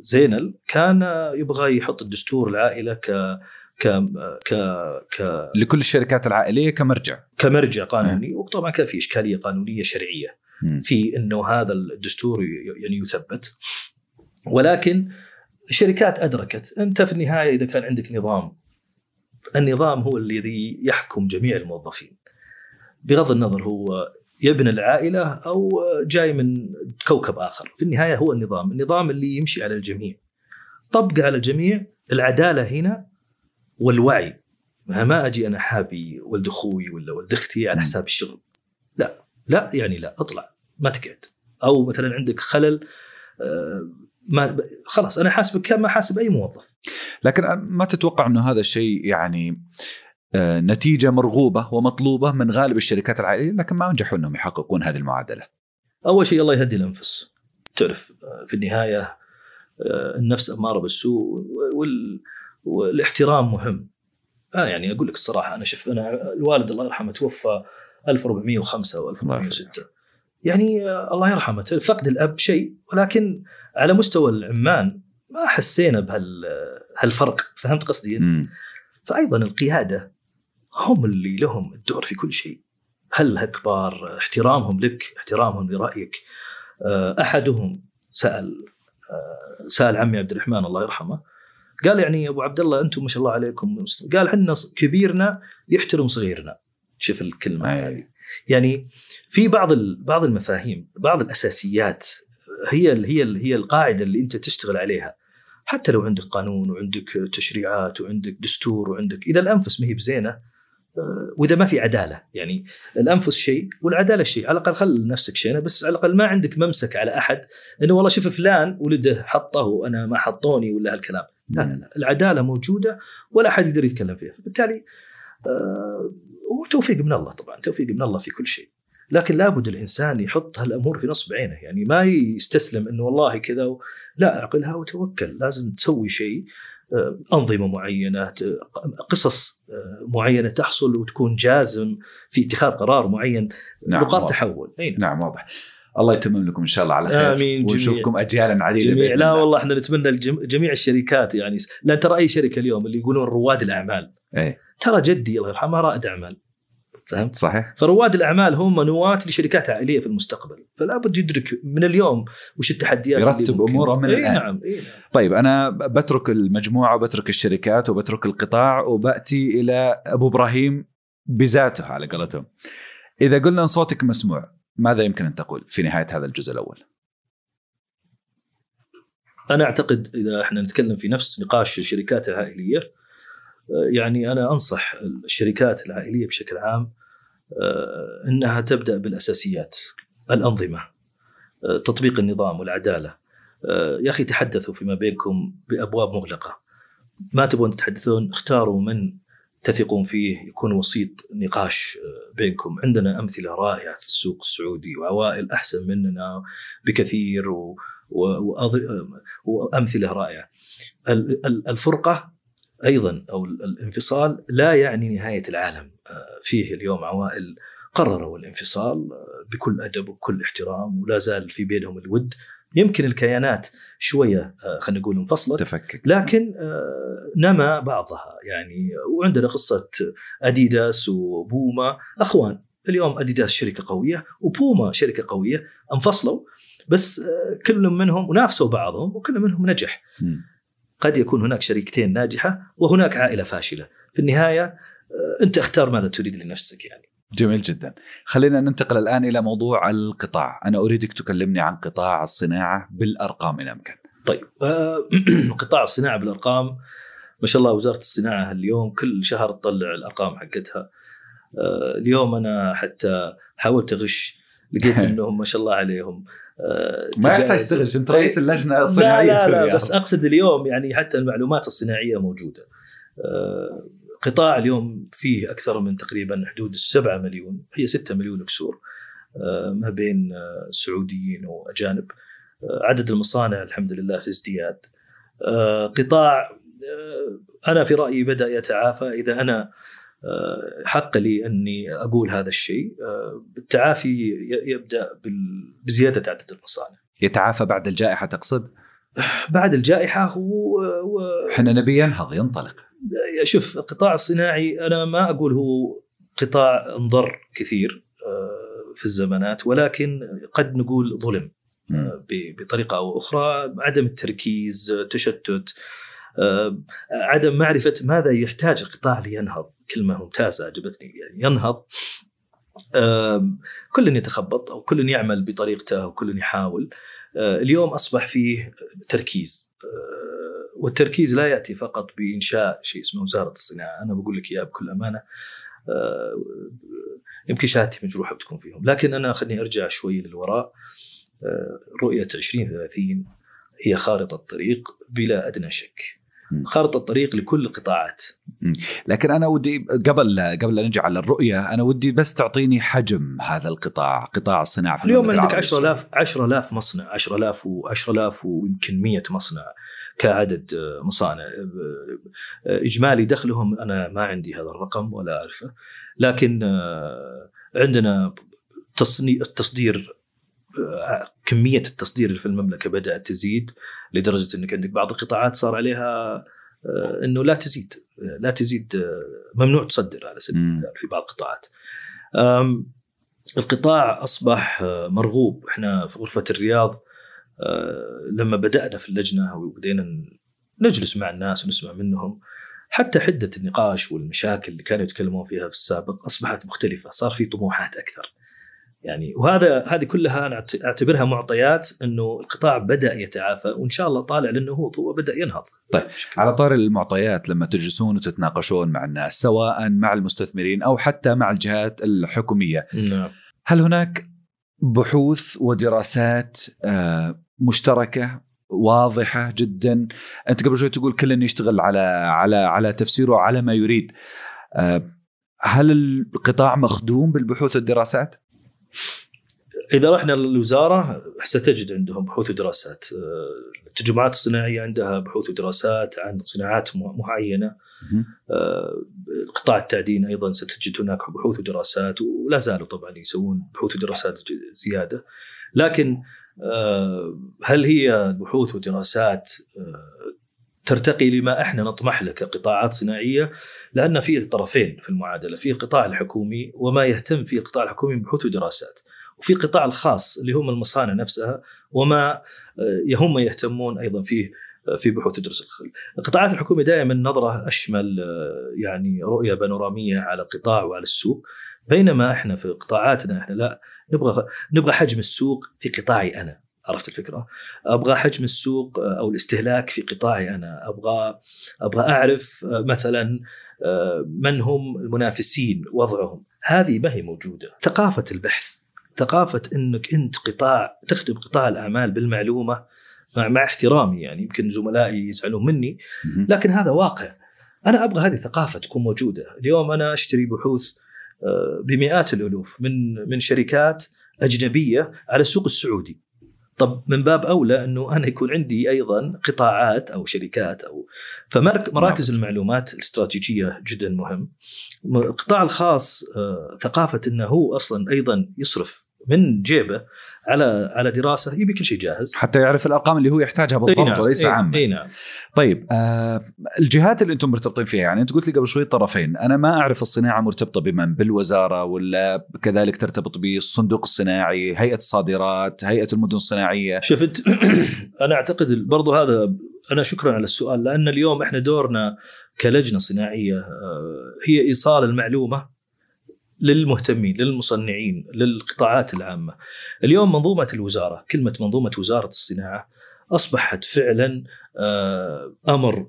زينل كان يبغى يحط الدستور العائلة ك ك ك ك لكل الشركات العائلية كمرجع. كمرجع قانوني. وطبعا كان في إشكالية قانونية شرعية. في إنه هذا الدستور يعني يثبت. ولكن الشركات أدركت. أنت في النهاية إذا كان عندك نظام النظام هو الذي يحكم جميع الموظفين. بغض النظر هو يبنى العائلة أو جاي من كوكب آخر. في النهاية هو النظام النظام اللي يمشي على الجميع. طبق على الجميع العدالة هنا والوعي. ما أجي أنا حابي ولد أخوي ولا ولد أختي على حساب الشغل. لا لا يعني لا اطلع ما تقعد. أو مثلا عندك خلل آه، ما خلاص أنا حاسبك كما حاسب أي موظف. لكن ما تتوقع إنه هذا الشيء يعني آه، نتيجة مرغوبة ومطلوبة من غالب الشركات العائلية؟ لكن ما نجحوا إنهم يحققون هذه المعادلة. أول شيء الله يهدي الأنفس. تعرف آه، في النهاية آه، النفس أمارة بالسوء وال... والاحترام مهم. أنا يعني أقول لك الصراحة أنا شوف أنا الوالد الله يرحمه توفى 1405 أو 1406 يعني الله يرحمه فقد الأب شيء ولكن على مستوى العمان ما حسينا بهالفرق فهمت قصدي؟ مم. فايضا القيادة هم اللي لهم الدور في كل شيء. هل كبار احترامهم لك احترامهم لرأيك؟ آه، أحدهم سأل آه، سأل عمي عبد الرحمن الله يرحمه. قال يعني أبو عبد الله أنتم ما شاء الله عليكم قال إحنا كبيرنا يحترم صغيرنا. شوف الكلمة هذه. يعني في بعض بعض المفاهيم بعض الأساسيات هي هي هي القاعدة اللي أنت تشتغل عليها. حتى لو عندك قانون وعندك تشريعات وعندك دستور وعندك إذا الأنفس ما هي بزينة آه، وإذا ما في عدالة يعني الأنفس شيء والعدالة شيء. على الأقل خل نفسك شيء بس على الأقل ما عندك ممسك على أحد إنه والله شوف فلان ولده حطه وأنا ما حطوني ولا هالكلام. لا لا لا. العدالة موجودة ولا أحد يقدر يتكلم فيها. فبالتالي آه وتوفيق من الله طبعا توفيق من الله في كل شيء. لكن لابد الإنسان يحط هالأمور في نصب عينه يعني ما يستسلم إنه والله كذا و... لا أعقلها وتوكل. لازم تسوي شيء آه، أنظمة معينة قصص آه، معينة تحصل وتكون جازم في اتخاذ قرار معين نعم نقاط تحول. أي نعم واضح. الله يتمم لكم إن شاء الله على خير. آمين ونشوفكم أجيالا عديدة جميع لا والله إحنا نتمنى جميع الشركات يعني لا ترى أي شركة اليوم اللي يقولون رواد الأعمال. إيه. ترى جدي الله يرحمه رائد أعمال. فهمت؟ صحيح. فرواد الأعمال هم نواه لشركات عائلية في المستقبل. فلا بد يدرك من اليوم وش التحديات يرتب أموره من إيه الآن. نعم إيه نعم. طيب أنا بترك المجموعة وبترك الشركات وبترك القطاع وبأتي إلى أبو إبراهيم بذاته على قولتهم. إذا قلنا ان صوتك مسموع ماذا يمكن أن تقول في نهاية هذا الجزء الأول؟ أنا أعتقد إذا إحنا نتكلم في نفس نقاش الشركات العائلية يعني أنا أنصح الشركات العائلية بشكل عام آه، إنها تبدأ بالأساسيات الأنظمة آه، تطبيق النظام والعدالة آه، يا أخي تحدثوا فيما بينكم بأبواب مغلقة ما تبغون تتحدثون اختاروا من تثقون فيه يكون وسيط نقاش بينكم. عندنا أمثلة رائعة في السوق السعودي وعوائل أحسن مننا بكثير و... و... وأمثلة رائعة. الفرقة أيضا أو الانفصال لا يعني نهاية العالم آه، فيه اليوم عوائل قرروا الانفصال آه، بكل أدب وبكل احترام ولا زال في بينهم الود. يمكن الكيانات شوية آه، خلينا نقول انفصلت تفكك. لكن نما بعضها. يعني وعندنا قصة أديداس وبوما. أخوان اليوم أديداس شركة قوية وبوما شركة قوية انفصلوا بس كل منهم ونافسوا بعضهم وكل منهم نجح. م. قد يكون هناك شركتين ناجحة وهناك عائلة فاشلة. في النهاية آه، أنت اختار ماذا تريد لنفسك يعني. جميل جدا. خلينا ننتقل الآن إلى موضوع القطاع. أنا أريدك تكلمني عن قطاع الصناعة بالأرقام ان أمكن. طيب آه، قطاع الصناعة بالأرقام ما شاء الله وزارة الصناعة اليوم كل شهر تطلع الأرقام حقتها. آه، اليوم أنا حتى حاولت أغش لقيت إنهم ما شاء الله عليهم آه، ما يحتاج تغش أنت رئيس اللجنة الصناعية لا لا, لا بس أقصد اليوم يعني حتى المعلومات الصناعية موجودة. قطاع اليوم فيه أكثر من تقريبا حدود السبعة مليون هي 6 مليون كسور آه، ما بين سعوديين وأجانب. عدد المصانع الحمد لله في ازدياد. قطاع أنا في رأيي بدأ يتعافى. إذا أنا آه، حق لي أني أقول هذا الشيء آه، التعافي يبدأ بزيادة عدد المصانع. يتعافى بعد الجائحة تقصد؟ بعد الجائحة هو إحنا نبي ينهض ينطلق. شوف القطاع الصناعي أنا ما أقول هو قطاع انضر كثير آه، في الزمانات ولكن قد نقول ظلم بطريقة أو أخرى. عدم التركيز تشتت عدم معرفة ماذا يحتاج القطاع لينهض. كلمه ممتازه عجبتني يعني ينهض. كل يتخبط أو كل يعمل بطريقته وكل يحاول. آه، اليوم أصبح فيه تركيز آه، والتركيز لا يأتي فقط بإنشاء شيء اسمه وزارة الصناعة، أنا بقول لك اياها بكل أمانة. آه، يمكن شهادتي مجروحة بتكون فيهم، لكن أنا خليني أرجع شوي للوراء. آه، رؤية 2030 هي خارطة طريق بلا أدنى شك. خارطة طريق لكل القطاعات لكن أنا ودي قبل قبل لا نجي على الرؤية أنا ودي بس تعطيني حجم هذا القطاع قطاع الصناعة في اليوم عندك العربية. 10000 10000 مصنع 10000 و10000 ويمكن 100 مصنع. كعدد آه، مصانع آه، آه، إجمالي دخلهم أنا ما عندي هذا الرقم ولا أعرفه لكن عندنا تصني- التصدير كمية التصدير اللي في المملكة بدأت تزيد لدرجة إنك عندك بعض القطاعات صار عليها إنه لا تزيد لا تزيد ممنوع تصدر على سبيل. المثال في بعض القطاعات. القطاع أصبح مرغوب إحنا في غرفة الرياض لما بدأنا في اللجنة وبدينا نجلس مع الناس ونسمع منهم حتى حدة النقاش والمشاكل اللي كانوا يتكلمون فيها في السابق أصبحت مختلفة، صار في طموحات أكثر. يعني وهذا هذه كلها أنا أعتبرها معطيات إنه القطاع بدأ يتعافى وإن شاء الله طالع للنهوض هو بدأ ينهض. طيب، على طار المعطيات لما تجلسون وتتناقشون مع الناس سواء مع المستثمرين أو حتى مع الجهات الحكومية نعم هل هناك بحوث ودراسات آه، مشتركة واضحة جدا. أنت قبل شوي تقول كل يشتغل على على على تفسيره على ما يريد. آه، هل القطاع مخدوم بالبحوث والدراسات؟ إذا رحنا للوزارة ستجد عندهم بحوث ودراسات. آه، التجمعات الصناعية عندها بحوث ودراسات عن صناعات معينه مهم. آه، قطاع التعدين أيضا ستجد هناك بحوث ودراسات ولا زالوا طبعا يسوون بحوث ودراسات زيادة لكن آه، هل هي بحوث ودراسات آه، ترتقي لما إحنا نطمح له كقطاعات صناعية لأن في طرفين في المعادلة في القطاع الحكومي وما يهتم فيه القطاع الحكومي بحوث ودراسات وفي القطاع الخاص اللي هم المصانع نفسها وما آه، هم يهتمون أيضا فيه في بحوث ودراسات القطاعات الحكوميه دائما نظرة أشمل آه، يعني رؤية بانورامية على القطاع وعلى السوق. بينما إحنا في قطاعاتنا إحنا لا. نبغى نبغى حجم السوق في قطاعي أنا. عرفت الفكرة؟ أبغى حجم السوق آه، أو الاستهلاك في قطاعي أنا، أبغى أبغى أعرف آه، مثلا من هم المنافسين وضعهم، هذه ما هي موجودة، ثقافة البحث، ثقافة إنك أنت قطاع تخدم قطاع الأعمال بالمعلومة مع, مع احترامي يعني يمكن زملائي يزعلون مني. لكن هذا واقع. أنا أبغى هذه الثقافة تكون موجودة. اليوم أنا أشتري بحوث آه، بمئات الألوف من من شركات أجنبية على السوق السعودي. طب من باب أولى أنه أنا يكون عندي أيضا قطاعات أو شركات أو فمراكز المعلومات الاستراتيجية جدا مهم. القطاع الخاص آه، ثقافة إنه هو أصلا أيضا يصرف من جيبه على على دراسة يبي كل شيء جاهز. حتى يعرف الأرقام اللي هو يحتاجها بالضبط نعم، وليس إي- عامة. إي نعم. طيب آه الجهات اللي أنتم مرتبطين فيها يعني انت قلت لي قبل شوي طرفين أنا ما أعرف الصناعة مرتبطة بمن؟ بالوزارة ولا كذلك ترتبط بالصندوق الصناعي هيئة الصادرات هيئة المدن الصناعية؟ شوف انت أنا أعتقد برضو هذا أنا شكرا على السؤال لأن اليوم إحنا دورنا كلجنة صناعية آه، هي إيصال المعلومة للمهتمين للمصنعين للقطاعات العامة اليوم منظومة الوزارة كلمة منظومة وزارة الصناعة أصبحت فعلا آه، أمر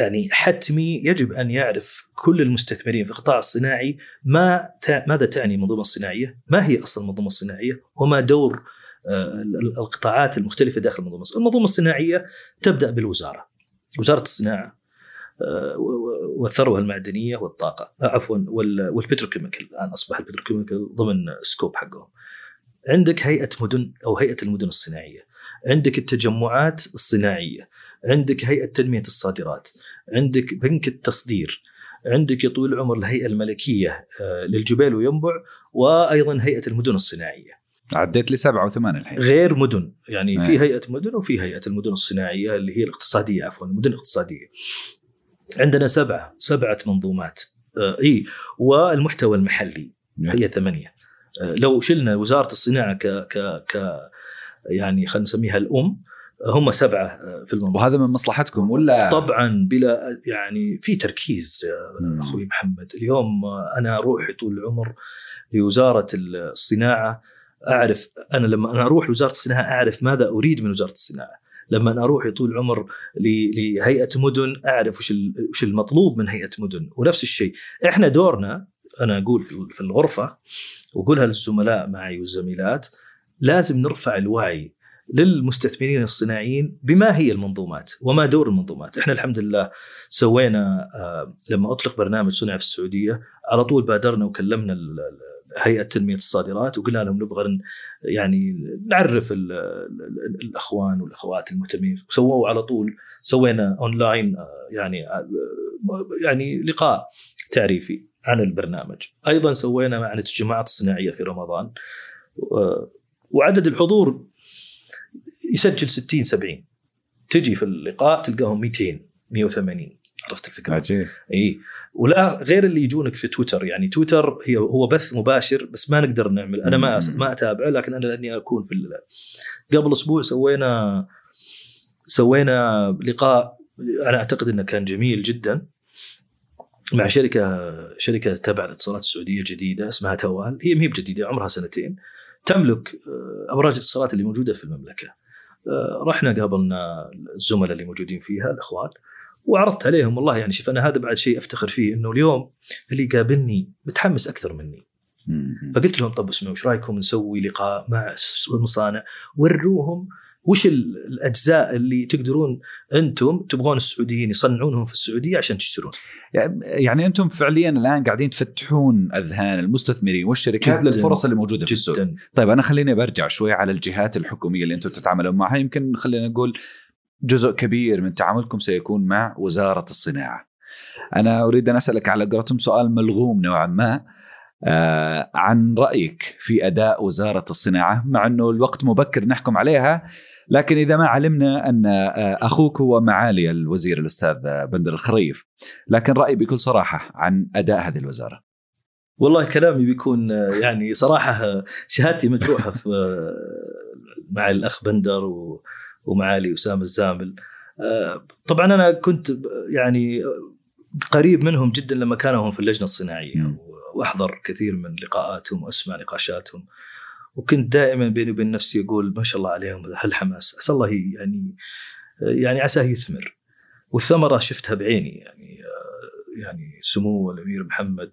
يعني حتمي يجب أن يعرف كل المستثمرين في القطاع الصناعي ما ماذا تعني المنظومة الصناعية؟ ما هي أصلا المنظومة الصناعية؟ وما دور آه، ال- القطاعات المختلفة داخل المنظومة. المنظومة الصناعية تبدأ بالوزارة وزارة الصناعة والثروه المعدنية والطاقة. آه، عفوا وال- وال petrochemical الآن أصبح ال petrochemical ضمن scope حقهم. عندك هيئة مدن أو هيئة المدن الصناعية، عندك التجمعات الصناعية، عندك هيئة تنمية الصادرات، عندك بنك التصدير، عندك يا طويل العمر الهيئة الملكية آه، للجبيل وينبع وأيضا هيئة المدن الصناعية. عديت لي سبعة وثمان الحين. غير مدن. يعني نعم. في هيئة مدن وفي هيئة المدن الصناعية اللي هي الاقتصادية عفوا المدن الاقتصادية. عندنا سبعة سبعة منظومات. آه إي والمحتوى المحلي. هي ثمانية. آه لو شلنا وزارة الصناعة ك ك ك يعني خلينا نسميها الأم هم سبعة آه، في المنظومه وهذا من مصلحتكم ولا؟ طبعا بلا يعني في تركيز يا مم. أخوي محمد. اليوم أنا أروح طول العمر لوزارة الصناعة أعرف أنا لما أنا أروح لوزارة الصناعة أعرف ماذا أريد من وزارة الصناعة. لما أروح يطول العمر لهيئة مدن أعرف وش وش المطلوب من هيئة مدن ونفس الشيء. إحنا دورنا أنا أقول في الغرفة وأقولها للزملاء معي والزميلات لازم نرفع الوعي للمستثمرين الصناعيين بما هي المنظومات وما دور المنظومات. إحنا الحمد لله سوينا آه، لما أطلق برنامج صنع في السعودية على طول بادرنا وكلمنا هيئة تنمية الصادرات وقلنا لهم نبغى يعني نعرف ال ال الأخوان والأخوات المهتمين. وسووا على طول سوينا اونلاين آه، يعني آه، يعني لقاء تعريفي عن البرنامج. أيضا سوينا مع التجمعات الصناعية في رمضان. وعدد الحضور يسجل 60 70 تجي في اللقاء تلقاهم 200 180 عرفت الفكرة؟ عجيب. اي ولا غير اللي يجونك في تويتر. يعني تويتر هي هو بث مباشر بس ما نقدر نعمل. أنا ما ما اتابعه لكن أنا لأني أكون في قبل أسبوع سوينا سوينا لقاء. أنا أعتقد إنه كان جميل جدا مع شركة شركة تبع الاتصالات السعودية جديدة اسمها توال. هي ما هي بجديدة عمرها سنتين. تملك آه، ابراج الاتصالات اللي موجودة في المملكة. آه، رحنا قابلنا الزملاء اللي موجودين فيها الأخوان. وعرضت عليهم والله يعني شوف أنا هذا بعد شيء أفتخر فيه إنه اليوم اللي يقابلني متحمس أكثر مني. فقلت لهم طب اسمعوا إيش رأيكم نسوي لقاء مع المصانع؟ وروهم وش ال- الأجزاء اللي تقدرون أنتم تبغون السعوديين يصنعونهم في السعودية عشان تشترون؟ يعني أنتم فعليا الآن قاعدين تفتحون أذهان المستثمرين والشركات جداً. للفرص اللي موجودة في السوق. طيب أنا خليني برجع شوي على الجهات الحكومية اللي أنتم تتعاملون معها يمكن خلينا نقول جزء كبير من تعاملكم سيكون مع وزارة الصناعة. أنا أريد أن أسألك على قولتهم سؤال ملغوم نوعا ما آه عن رأيك في أداء وزارة الصناعة مع أنه الوقت مبكر نحكم عليها لكن إذا ما علمنا أن آه أخوك هو معالي الوزير الأستاذ بندر الخريف لكن رأيي بكل صراحة عن أداء هذه الوزارة. والله كلامي بيكون آه، يعني صراحة آه، شهادتي مجروحة آه، مع الأخ بندر و- ومعالي اسامه الزامل. آه، طبعا أنا كنت يعني قريب منهم جدا لما كانوا هم في اللجنة الصناعية. وأحضر كثير من لقاءاتهم وأسمع نقاشاتهم. وكنت دائما بيني وبين نفسي أقول ما شاء الله عليهم هالحماس عسى الله يعني يعني عساه يثمر. والثمرة شفتها بعيني يعني آه، يعني سمو الأمير محمد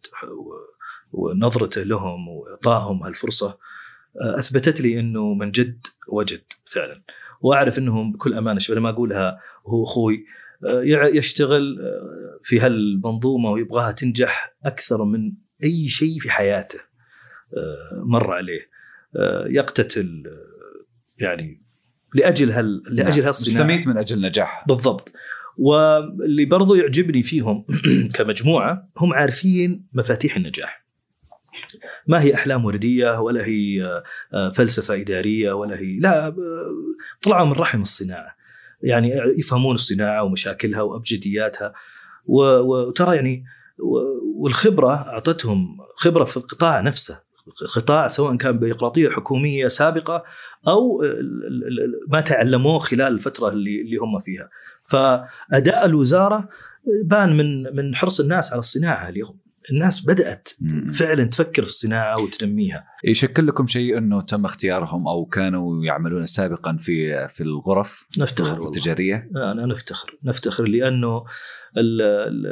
ونظرته لهم وإعطائهم هالفرصة آه، أثبتت لي إنه من جد وجد فعلا. وأعرف انهم بكل أمانة شوف ما أقولها وهو أخوي آه، يشتغل آه، في هالمنظومة ويبغاها تنجح أكثر من أي شيء في حياته آه، مر عليه يقتتل يعني لأجل هال لأجل هالصناعة. مستميت من أجل نجاحها. بالضبط. واللي برضو يعجبني فيهم كمجموعة هم عارفين مفاتيح النجاح. ما هي أحلام وردية ولا هي آه، فلسفة إدارية ولا هي لا آه، طلعوا من رحم الصناعة. يعني يفهمون الصناعة ومشاكلها وأبجدياتها. وترى يعني والخبرة أعطتهم خبرة في القطاع نفسه. القطاع سواء كان بيروقراطيه حكومية سابقة أو ما تعلموه خلال الفترة اللي اللي هم فيها. فأداء الوزارة بان من من حرص الناس على الصناعة اليوم. الناس بدأت مم. فعلا تفكر في الصناعة وتنميها. يشكل لكم شيء إنه تم اختيارهم أو كانوا يعملون سابقا في في الغرف؟ نفتخر الغرف. التجارية؟ أنا نفتخر. نفتخر لأنه ال ال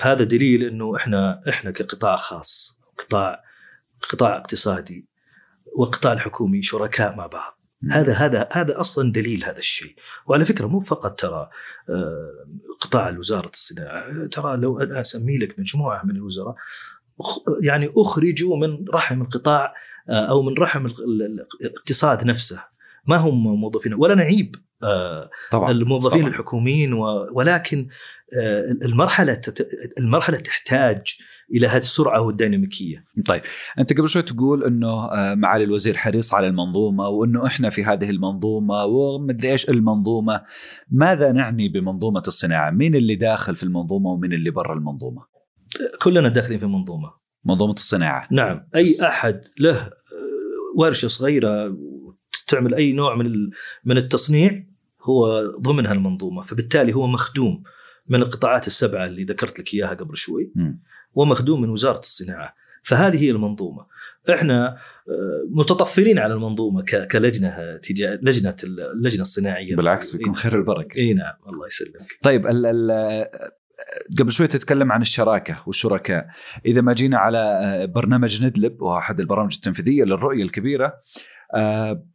هذا دليل إنه إحنا إحنا كقطاع خاص قطاع قطاع اقتصادي والقطاع الحكومي شركاء مع بعض. هذا هذا هذا أصلا دليل هذا الشيء. وعلى فكرة مو فقط ترى آه، قطاع وزاره الصناعة ترى لو أنا أسمي لك مجموعة من الوزراء يعني أخرجوا من رحم القطاع آه، أو من رحم ال- ال- الاقتصاد نفسه. ما هم موظفين ولا نعيب. طبعا الموظفين طبعاً. الحكوميين و- ولكن آه، المرحلة المرحلة تحتاج إلى هذه السرعة والديناميكية. طيب أنت قبل شوي تقول إنه آه، معالي الوزير حريص على المنظومة وإنه إحنا في هذه المنظومة ومدري إيش المنظومة. ماذا نعني بمنظومة الصناعة؟ مين اللي داخل في المنظومة ومين اللي برا المنظومة؟ كلنا داخلين في منظومه منظومة الصناعة. نعم أي أحد له آه، ورشة صغيرة تعمل أي نوع من من التصنيع هو ضمن هالمنظومة. فبالتالي هو مخدوم من القطاعات السبعة اللي ذكرت لك إياها قبل شوي. ومخدوم من وزارة الصناعة. فهذه هي المنظومة. إحنا آه، متطفلين على المنظومة كلجنة لجنة اللجنة الصناعية بالعكس بيكون خير البركة. إي نعم الله يسلمك. طيب ال ال قبل شوي تتكلم عن الشراكة والشركاء. إذا ما جينا على آه، برنامج ندلب وهو أحد البرامج التنفيذية للرؤية الكبيرة آه،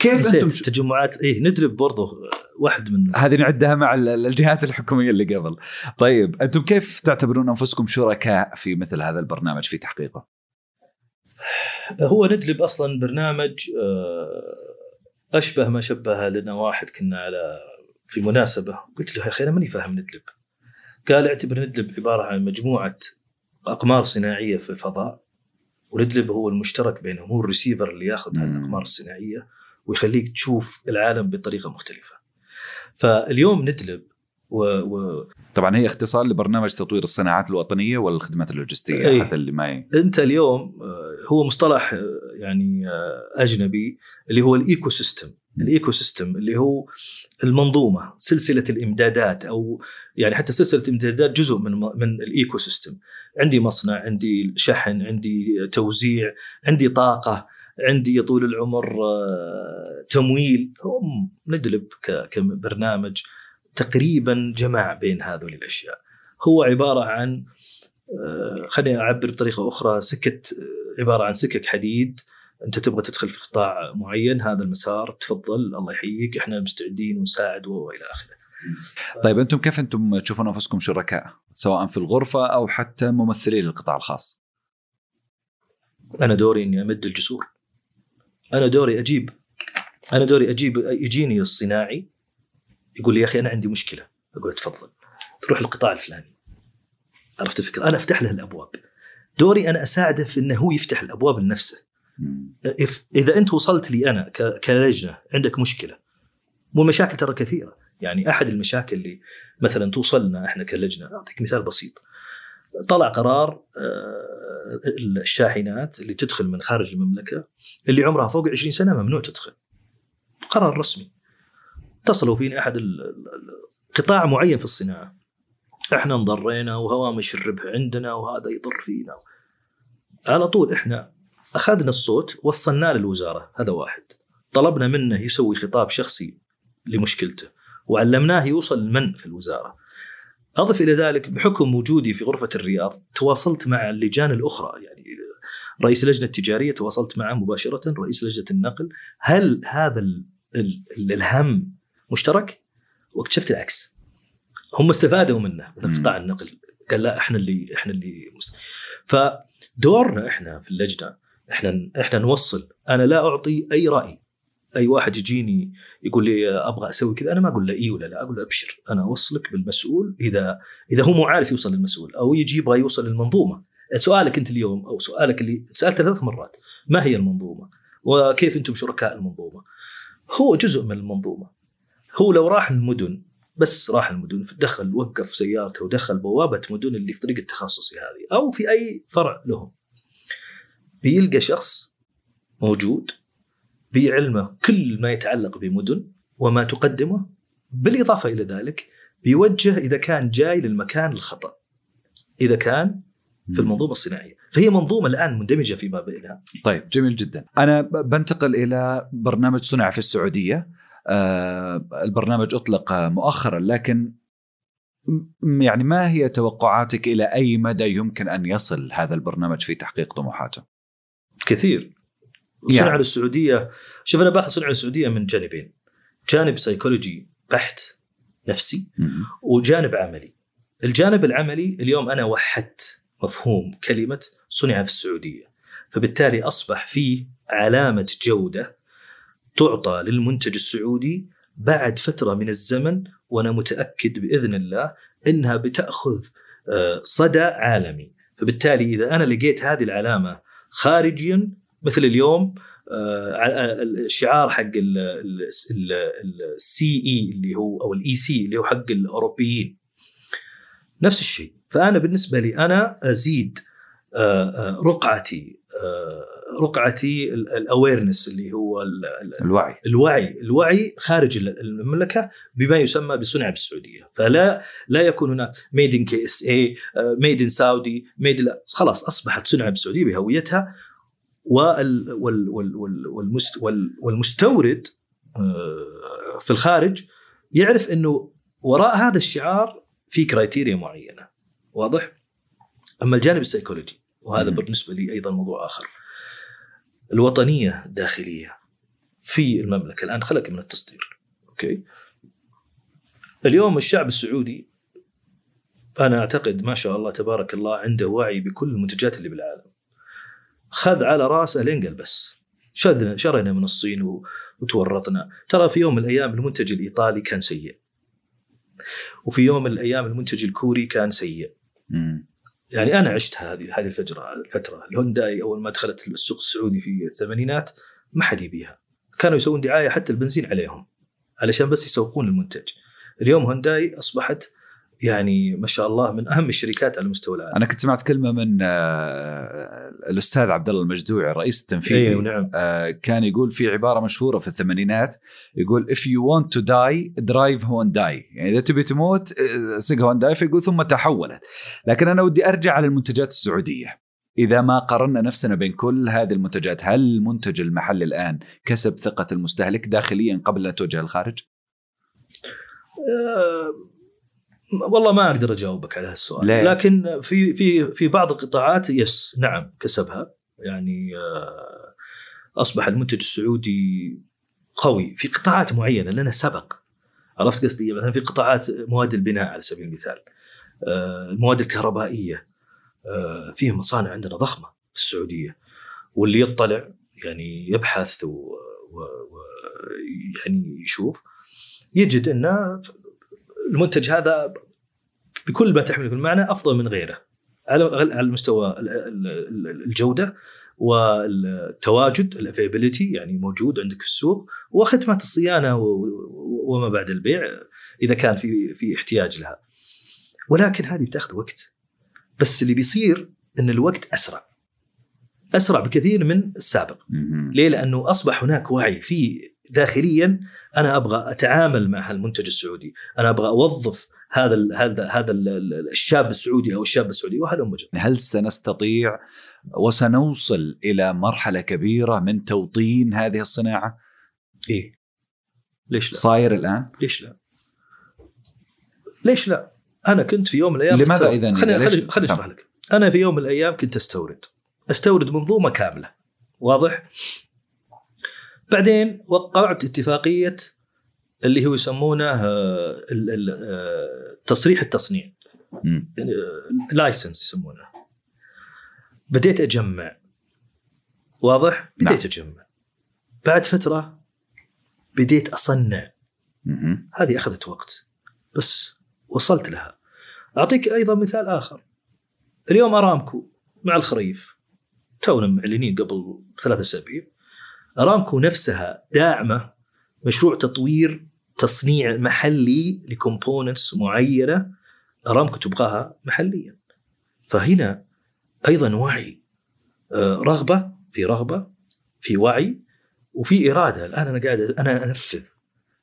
كيف أنتم تجمعات إيه ندرب برضه واحد من هذه نعدها مع ال- الجهات الحكومية اللي قبل. طيب أنتم كيف تعتبرون أنفسكم شركاء في مثل هذا البرنامج في تحقيقه؟ هو ندلب أصلا برنامج آه، أشبه ما شبه لنا واحد كنا على في مناسبة. قلت له يا أخي أنا ماني فاهم ندلب. قال اعتبر ندلب عبارة عن مجموعة أقمار صناعية في الفضاء وندلب هو المشترك بينهم هو الريسيفر اللي ياخذ هذه مم. الأقمار الصناعية ويخليك تشوف العالم بطريقة مختلفة. فاليوم ندلب و, و... طبعا هي اختصار لبرنامج تطوير الصناعات الوطنية والخدمات اللوجستية أي. هذا اللي ما. أنت اليوم آه، هو مصطلح آه، يعني آه، أجنبي اللي هو ال ecosystem ال ecosystem اللي هو المنظومة سلسلة الإمدادات أو يعني حتى سلسلة الإمدادات جزء من من ال ecosystem عندي مصنع عندي شحن عندي توزيع عندي طاقة. عندي يا طول العمر آه، تمويل. هم ندلب كبرنامج تقريبا جمع بين هذول الأشياء. هو عبارة عن آه، خليني أعبر بطريقة أخرى. سكه آه، عبارة عن سكك حديد. أنت تبغى تدخل في قطاع معين هذا المسار تفضل الله يحييك. إحنا مستعدين ونساعد وإلى آخره. طيب أنتم كيف أنتم تشوفون أنفسكم شركاء؟ سواء في الغرفة أو حتى ممثلين للقطاع الخاص؟ أنا دوري إني أمد الجسور. أنا دوري أجيب. أنا دوري أجيب. يجيني الصناعي يقول لي يا أخي أنا عندي مشكلة. أقول تفضل. تروح القطاع الفلاني. عرفت الفكرة؟ أنا أفتح له الأبواب. دوري أنا أساعده في إنه هو يفتح الأبواب لنفسه. إذا أنت وصلت لي أنا كلجنة عندك مشكلة. والمشاكل ترى كثيرة. يعني أحد المشاكل اللي مثلا توصلنا إحنا كلجنة. أعطيك مثال بسيط. طلع قرار آه، الشاحنات اللي تدخل من خارج المملكة اللي عمرها فوق 20 سنة ممنوع تدخل. قرار رسمي. اتصلوا فينا أحد قطاع معين في الصناعة. إحنا انضرينا وهوامش الربح عندنا وهذا يضر فينا. على طول إحنا أخذنا الصوت وصلناه للوزارة. هذا واحد. طلبنا منه يسوي خطاب شخصي لمشكلته وعلمناه يوصل لمن في الوزارة. أضف إلى ذلك بحكم وجودي في غرفة الرياض تواصلت مع اللجان الأخرى يعني رئيس اللجنه التجاريه تواصلت معه مباشرة رئيس لجنة النقل. هل هذا ال ال ال الهم مشترك؟ واكتشفت العكس. هم استفادوا منه من. قطاع النقل. قال لا إحنا اللي إحنا اللي مست... فدورنا إحنا في اللجنة إحنا إحنا نوصل. أنا لا أعطي أي رأي. أي واحد يجيني يقول لي أبغى أسوي كذا أنا ما أقول له إي ولا لا أقول له أبشر أنا أوصلك بالمسؤول إذا إذا هو مو عارف يوصل للمسؤول أو يجي يبغى يوصل للمنظومة. سؤالك أنت اليوم أو سؤالك اللي سالته ثلاث مرات ما هي المنظومة؟ وكيف أنتم شركاء المنظومة؟ هو جزء من المنظومة. هو لو راح المدن بس راح المدن دخل وقف سيارته ودخل بوابة مدن اللي في طريق التخصصي هذه أو في أي فرع لهم. بيلقى شخص موجود بعلمه كل ما يتعلق بمدن وما تقدمه بالإضافة إلى ذلك بيوجه إذا كان جاي للمكان الخطأ إذا كان في المنظومة الصناعية. فهي منظومة الآن مندمجة فيما بينها. طيب جميل جدا. أنا ب- بنتقل إلى برنامج صنع في السعودية. آه البرنامج أطلق مؤخرا لكن يعني ما هي توقعاتك إلى أي مدى يمكن أن يصل هذا البرنامج في تحقيق طموحاته؟ كثير. يعني. صنع السعوديه شوف أنا باخذ صنع السعوديه من جانبين. جانب سيكولوجي بحت نفسي مم. وجانب عملي. الجانب العملي اليوم أنا وحدت مفهوم كلمة صنع في السعودية. فبالتالي أصبح في علامة جودة تعطى للمنتج السعودي بعد فترة من الزمن وأنا متأكد بإذن الله إنها بتأخذ آه، صدى عالمي. فبالتالي إذا أنا لقيت هذه العلامة خارجيا مثل اليوم آه، ع- الشعار حق ال CE اللي هو أو ال EC اللي هو حق الأوروبيين. نفس الشيء. فأنا بالنسبة لي أنا أزيد آه، آه، رقعتي آه، رقعتي ال awareness اللي هو ال- ال- الوعي. الوعي. الوعي خارج المملكة بما يسمى بصنع بالسعودية. فلا لا يكون هناك made in KSA made in Saudi made خلاص أصبحت صنع بالسعودية بهويتها. والمستورد آه، في الخارج يعرف إنه وراء هذا الشعار في criteria معينة. واضح؟ أما الجانب السيكولوجي وهذا. بالنسبة لي أيضا موضوع آخر. الوطنية الداخلية في المملكة الآن خلك من التصدير. أوكي؟ اليوم الشعب السعودي أنا أعتقد ما شاء الله تبارك الله عنده وعي بكل المنتجات اللي بالعالم. خذ على راسه لين بس. شرينا شرينا من الصين وتورطنا. ترى في يوم من الأيام المنتج الإيطالي كان سيء. وفي يوم من الأيام المنتج الكوري كان سيء. مم. يعني أنا عشت هذه هذه الفترة الفترة. الهونداي أول ما دخلت السوق السعودي في الثمانينات ما حد يبيها. كانوا يسوون دعاية حتى البنزين عليهم علشان بس يسوقون المنتج. اليوم هونداي أصبحت يعني ما شاء الله من أهم الشركات على مستوى العالم أنا كنت سمعت كلمة من آه، الأستاذ عبد الله المجدوعي الرئيس التنفيذي. أيوه نعم. آه، كان يقول في عبارة مشهورة في الثمانينات يقول if you want to die drive هونداي يعني إذا تبي تموت آه، سق هونداي فيقول ثم تحولت. لكن أنا ودي أرجع على المنتجات السعودية. إذا ما قارنا نفسنا بين كل هذه المنتجات هل المنتج المحلي الآن كسب ثقة المستهلك داخليا قبل ان توجه للخارج؟ والله ما أقدر أجاوبك على هالسؤال. ليه؟ لكن في في في بعض القطاعات يس نعم كسبها. يعني آه، أصبح المنتج السعودي قوي في قطاعات معينة لأنه سبق. عرفت قصدي؟ مثلا في قطاعات مواد البناء على سبيل المثال آه، المواد الكهربائية آه، فيه مصانع عندنا ضخمة في السعودية. واللي يطلع يعني يبحث و, و, و يعني يشوف يجد ان المنتج هذا بكل ما تحمله من معنى أفضل من غيره. على على مستوى ال- ال- ال- الجودة والتواجد الافيبيليتي يعني موجود عندك في السوق وخدمات الصيانة وما بعد البيع إذا كان في في احتياج لها. ولكن هذه بتاخذ وقت. بس اللي بيصير إن الوقت أسرع. أسرع بكثير من السابق. ليه؟ لأنه أصبح هناك وعي في داخليا أنا أبغى أتعامل مع هالمنتج السعودي، أنا أبغى أوظف هذا ال هذا هذا ال- ال- الشاب السعودي أو الشاب السعودي وهلم جرى. هل سنستطيع وسنوصل إلى مرحلة كبيرة من توطين هذه الصناعة؟ إيه ليش لا؟ صاير الآن؟ ليش لا؟ ليش لا؟ أنا كنت في يوم من الأيام لماذا. إذن؟ خليني؟ خليني. أشرح لك. أنا في يوم من الأيام كنت أستورد. أستورد منظومة كاملة. واضح؟ بعدين وقعت اتفاقية اللي هو يسمونه آه، آه، تصريح التصنيع. لايسنس يسمونه. بديت أجمع. واضح؟ نعم. بديت أجمع. بعد فترة بديت أصنع. هذه أخذت وقت. بس وصلت لها. أعطيك أيضا مثال آخر. اليوم أرامكو مع الخريف. تونا معلنين قبل ثلاثة أسابيع. ارامكو نفسها داعمة مشروع تطوير تصنيع محلي ل components معينة ارامكو تبغاها محليا. فهنا أيضا وعي آه، رغبة في رغبة في وعي وفي إرادة. الآن أنا قاعد أنا أنفذ.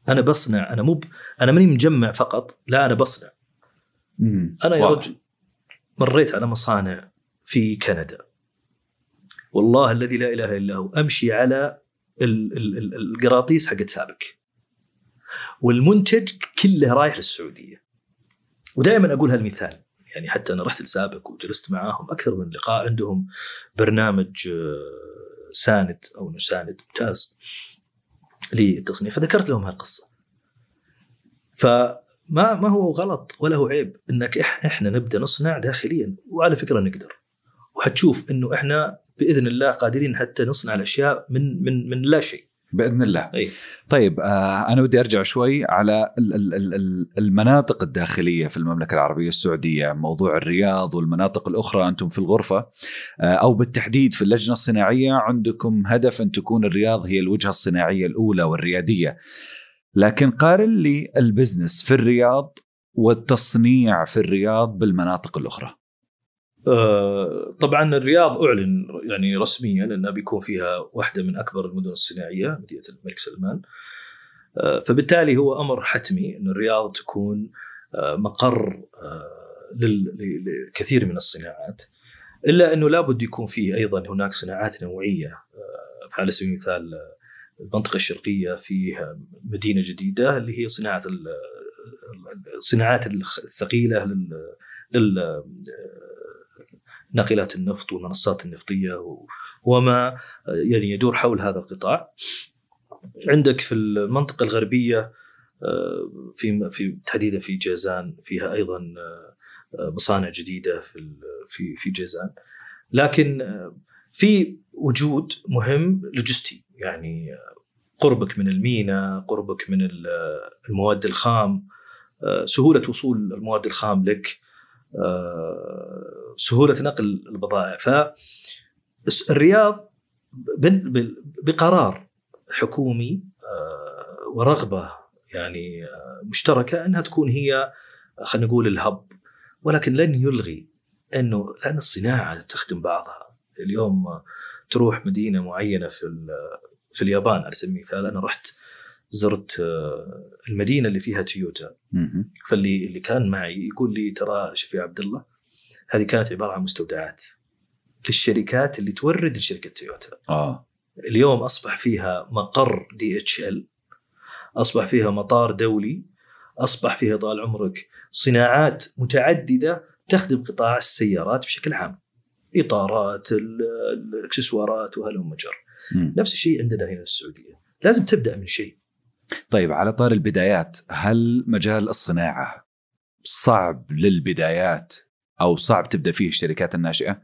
أنا بصنع أنا مو أنا ماني مجمع فقط لا أنا بصنع. مم. أنا يا. رجل مريت على مصانع في كندا. والله الذي لا إله إلا هو أمشي على ال- ال- ال- القراطيس حقت سابك. والمنتج كله رايح للسعودية. ودائما أقول هالمثال يعني حتى أنا رحت لسابك وجلست معاهم أكثر من لقاء عندهم برنامج آه، ساند أو نساند ممتاز للتصنيع فذكرت لهم هالقصة. فما ما هو غلط ولا هو عيب إنك إحنا نبدأ نصنع داخليا وعلى فكرة نقدر. وحتشوف إنه إحنا بإذن الله قادرين حتى نصنع الأشياء من من من لا شيء. بإذن الله. أي. طيب آه أنا ودي أرجع شوي على ال- ال- ال- ال- المناطق الداخلية في المملكة العربية السعودية موضوع الرياض والمناطق الأخرى. أنتم في الغرفة آه أو بالتحديد في اللجنة الصناعية عندكم هدف أن تكون الرياض هي الوجهة الصناعية الأولى والريادية. لكن قارن لي البزنس في الرياض والتصنيع في الرياض بالمناطق الأخرى. طبعا الرياض أعلن يعني رسميا انها بيكون فيها واحدة من أكبر المدن الصناعية مدينة الملك سلمان. آه، فبالتالي هو أمر حتمي أن الرياض تكون آه، مقر آه، لكثير من الصناعات. إلا أنه لابد يكون فيه أيضا هناك صناعات نوعية آه، على سبيل المثال آه، المنطقة الشرقية فيه مدينة جديدة اللي هي صناعة ال- الصناعات الثقيلة لل آه، ناقلات النفط والمنصات النفطية وما يعني يدور حول هذا القطاع. عندك في المنطقة الغربية آه، في في تحديدا في جازان فيها أيضا آه، مصانع جديدة في في في جازان. لكن آه، في وجود مهم لوجستي. يعني آه، قربك من المينا قربك من ال- المواد الخام آه، سهولة وصول المواد الخام لك. آه، سهولة نقل البضائع. فالرياض بقرار حكومي آه، ورغبة يعني آه، مشتركة أنها تكون هي خلينا نقول الهب. ولكن لن يلغي أنه لأن الصناعة تخدم بعضها. اليوم آه، تروح مدينة معينة في في اليابان على سبيل المثال أنا رحت زرت آه، المدينة اللي فيها تويوتا. فاللي اللي كان معي يقول لي ترى شفيع عبد الله هذه كانت عبارة عن مستودعات للشركات اللي تورد لشركة تويوتا. آه. اليوم أصبح فيها مقر دي إتش إل أصبح فيها مطار دولي أصبح فيها طال عمرك صناعات متعددة تخدم قطاع السيارات بشكل عام. إطارات ال- الأكسسوارات وهلم جر. نفس الشيء عندنا هنا في السعودية. لازم تبدأ من شيء. طيب على طار البدايات هل مجال الصناعة صعب للبدايات أو صعب تبدأ فيه الشركات الناشئة؟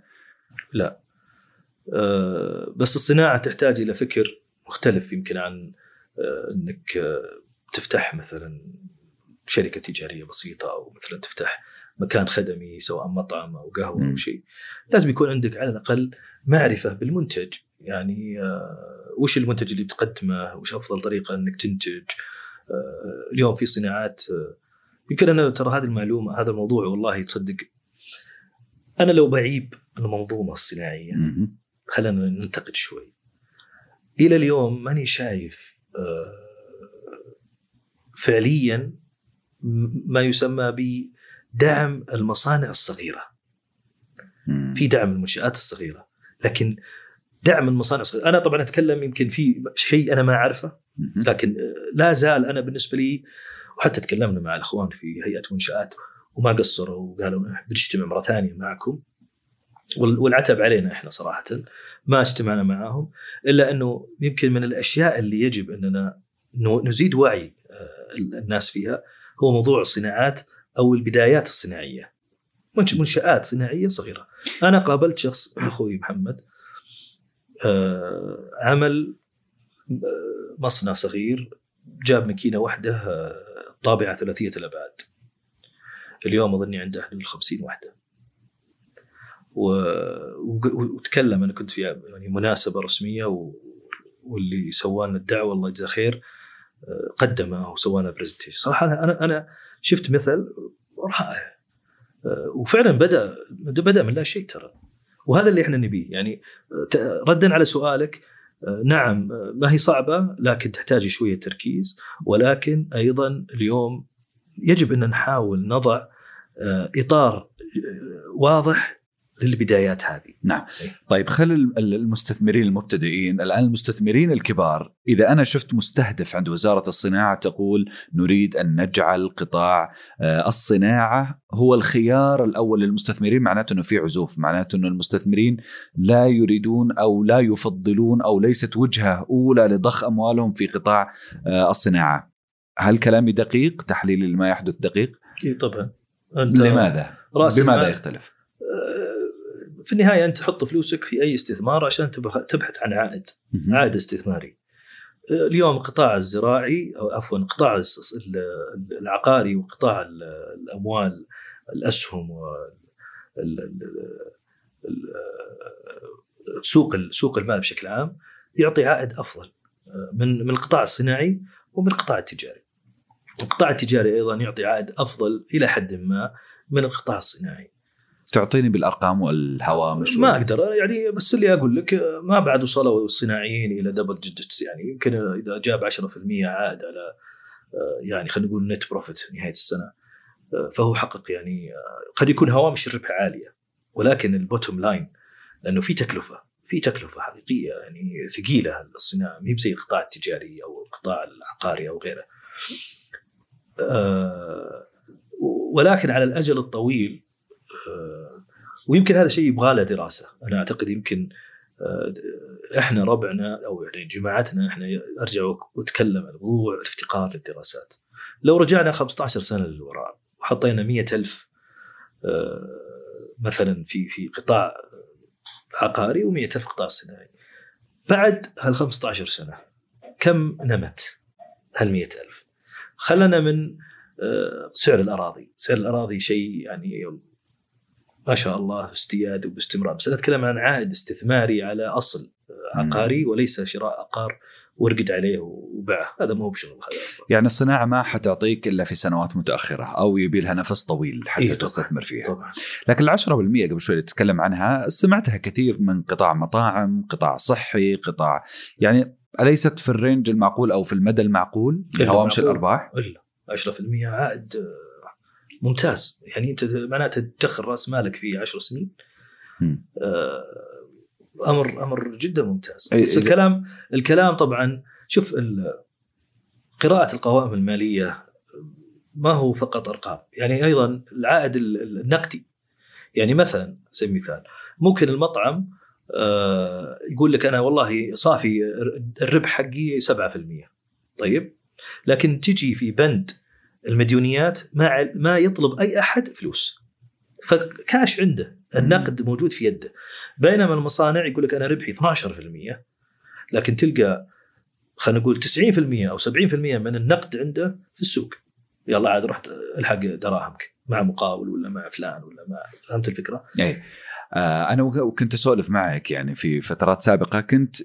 آه، بس الصناعة تحتاج إلى فكر مختلف يمكن عن آه، إنك آه، تفتح مثلا شركة تجارية بسيطة أو مثلا تفتح مكان خدمي سواء مطعم أو قهوة. أو شيء لازم يكون عندك على الأقل معرفة بالمنتج يعني آه، وش المنتج اللي بتقدمه؟ وش أفضل طريقة إنك تنتج؟ آه، اليوم في صناعات آه، يمكن أنا ترى هذه المعلومة هذا الموضوع والله تصدق أنا لو بعيب المنظومة الصناعية. خلينا ننتقد شوي. إلى اليوم ماني شايف فعليا ما يسمى بدعم المصانع الصغيرة. في دعم المنشآت الصغيرة. لكن دعم المصانع الصغيرة. أنا طبعا أتكلم يمكن في شيء أنا ما أعرفه. لكن لا زال أنا بالنسبة لي وحتى تكلمنا مع الأخوان في هيئة منشآت وما قصروا وقالوا بنجتمع مرة ثانية معكم. وال- والعتب علينا إحنا صراحة ما اجتمعنا معاهم إلا إنه يمكن من الأشياء اللي يجب إننا نزيد وعي آه، الناس فيها هو موضوع الصناعات أو البدايات الصناعية. منش- منشآت صناعية صغيرة. أنا قابلت شخص أخوي محمد عمل آه، مصنع صغير جاب ماكينة واحدة آه، طابعة ثلاثية الأبعاد. اليوم أظني عنده حدود ال 50 واحدة. و... وق- وتكلم أنا كنت في يعني مناسبة رسمية و... واللي سوى لنا الدعوة الله يجزاه خير آه، قدمه وسوى لنا برزنتيشن صراحة أنا أنا شفت مثل رائع. آه، وفعلا بدا بدأ من لا شيء ترى. وهذا اللي إحنا نبيه. يعني ردا على سؤالك آه، نعم آه، ما هي صعبة لكن تحتاج شوية تركيز. ولكن أيضا اليوم يجب أن نحاول نضع آه، إطار واضح للبدايات هذه. نعم. طيب خل ال- ال- المستثمرين المبتدئين الآن المستثمرين الكبار إذا أنا شفت مستهدف عند وزارة الصناعة تقول نريد أن نجعل قطاع آه، الصناعة هو الخيار الأول للمستثمرين معناته إنه في عزوف معناته إنه المستثمرين لا يريدون أو لا يفضلون أو ليست وجهة أولى لضخ أموالهم في قطاع آه، الصناعة. هل كلامي دقيق؟ تحليلي لما يحدث دقيق؟ اي طبعا. أنت لماذا؟ بماذا المال- يختلف؟ آه، في النهاية أنت تحط فلوسك في أي استثمار عشان تبحث عن عائد. عائد استثماري آه، اليوم القطاع الزراعي أو عفوا ال- العقاري وقطاع ال- الأموال الأسهم سوق سوق المال بشكل عام يعطي عائد أفضل آه، من من القطاع الصناعي ومن القطاع التجاري. القطاع التجاري أيضا يعطي عائد أفضل إلى حد ما من القطاع الصناعي. تعطيني بالأرقام والهوامش ما أقدر. يعني بس اللي أقول لك ما بعد وصلوا الصناعيين إلى double digits يعني يمكن إذا جاب 10% عائد على آه، يعني خلينا نقول net profit نهاية السنة. آه، فهو حقق يعني آه، قد يكون هوامش الربح عالية. ولكن ال bottom line لأنه في تكلفة في تكلفة حقيقية يعني ثقيلة الصناعة. ما هي زي القطاع التجاري أو القطاع العقاري أو غيره. ولكن على الأجل الطويل ويمكن هذا شيء يبغى له دراسة، أنا أعتقد يمكن آه، إحنا ربعنا أو يعني جماعتنا إحنا أرجع وأتكلم عن موضوع الافتقار للدراسات. لو رجعنا 15 سنة للوراء وحطينا مئة ألف مثلا في في قطاع عقاري و100 ألف قطاع صناعي بعد هال 15 سنة كم نمت هال 100 ألف؟ خلنا من آه، سعر الأراضي. سعر الأراضي شيء يعني ما شاء الله استياد وباستمرار. بس أنا أتكلم عن عائد استثماري على أصل عقاري وليس شراء عقار ورقد عليه وباعه. هذا مو بشغل هذا أصلا. يعني الصناعة ما حتعطيك إلا في سنوات متأخرة أو يبي لها نفس طويل حتى إيه تستثمر فيها. طبعا. لكن ال 10% قبل شوي تتكلم عنها سمعتها كثير من قطاع مطاعم قطاع صحي قطاع يعني أليست في الرينج المعقول أو في المدى المعقول لهوامش الأرباح؟ إلا. 10% عائد آه، ممتاز. يعني أنت معناته تدخل رأس مالك في 10 سنين آه أمر أمر جدا ممتاز. بس الكلام الكلام طبعا شوف قراءة القوائم المالية ما هو فقط أرقام. يعني أيضا العائد النقدي. يعني مثلا سبيل المثال ممكن المطعم آه، يقول لك أنا والله صافي الربح حقي 7% طيب؟ لكن تجي في بند المديونيات ما ما يطلب أي أحد فلوس. فكاش عنده النقد موجود في يده. بينما المصانع يقول لك أنا ربحي 12% لكن تلقى خلينا نقول 90% أو 70% من النقد عنده في السوق. يلا عاد رحت ألحق دراهمك مع مقاول ولا مع فلان ولا مع فهمت الفكرة؟ آه، أنا وكنت أسولف معك يعني في فترات سابقة كنت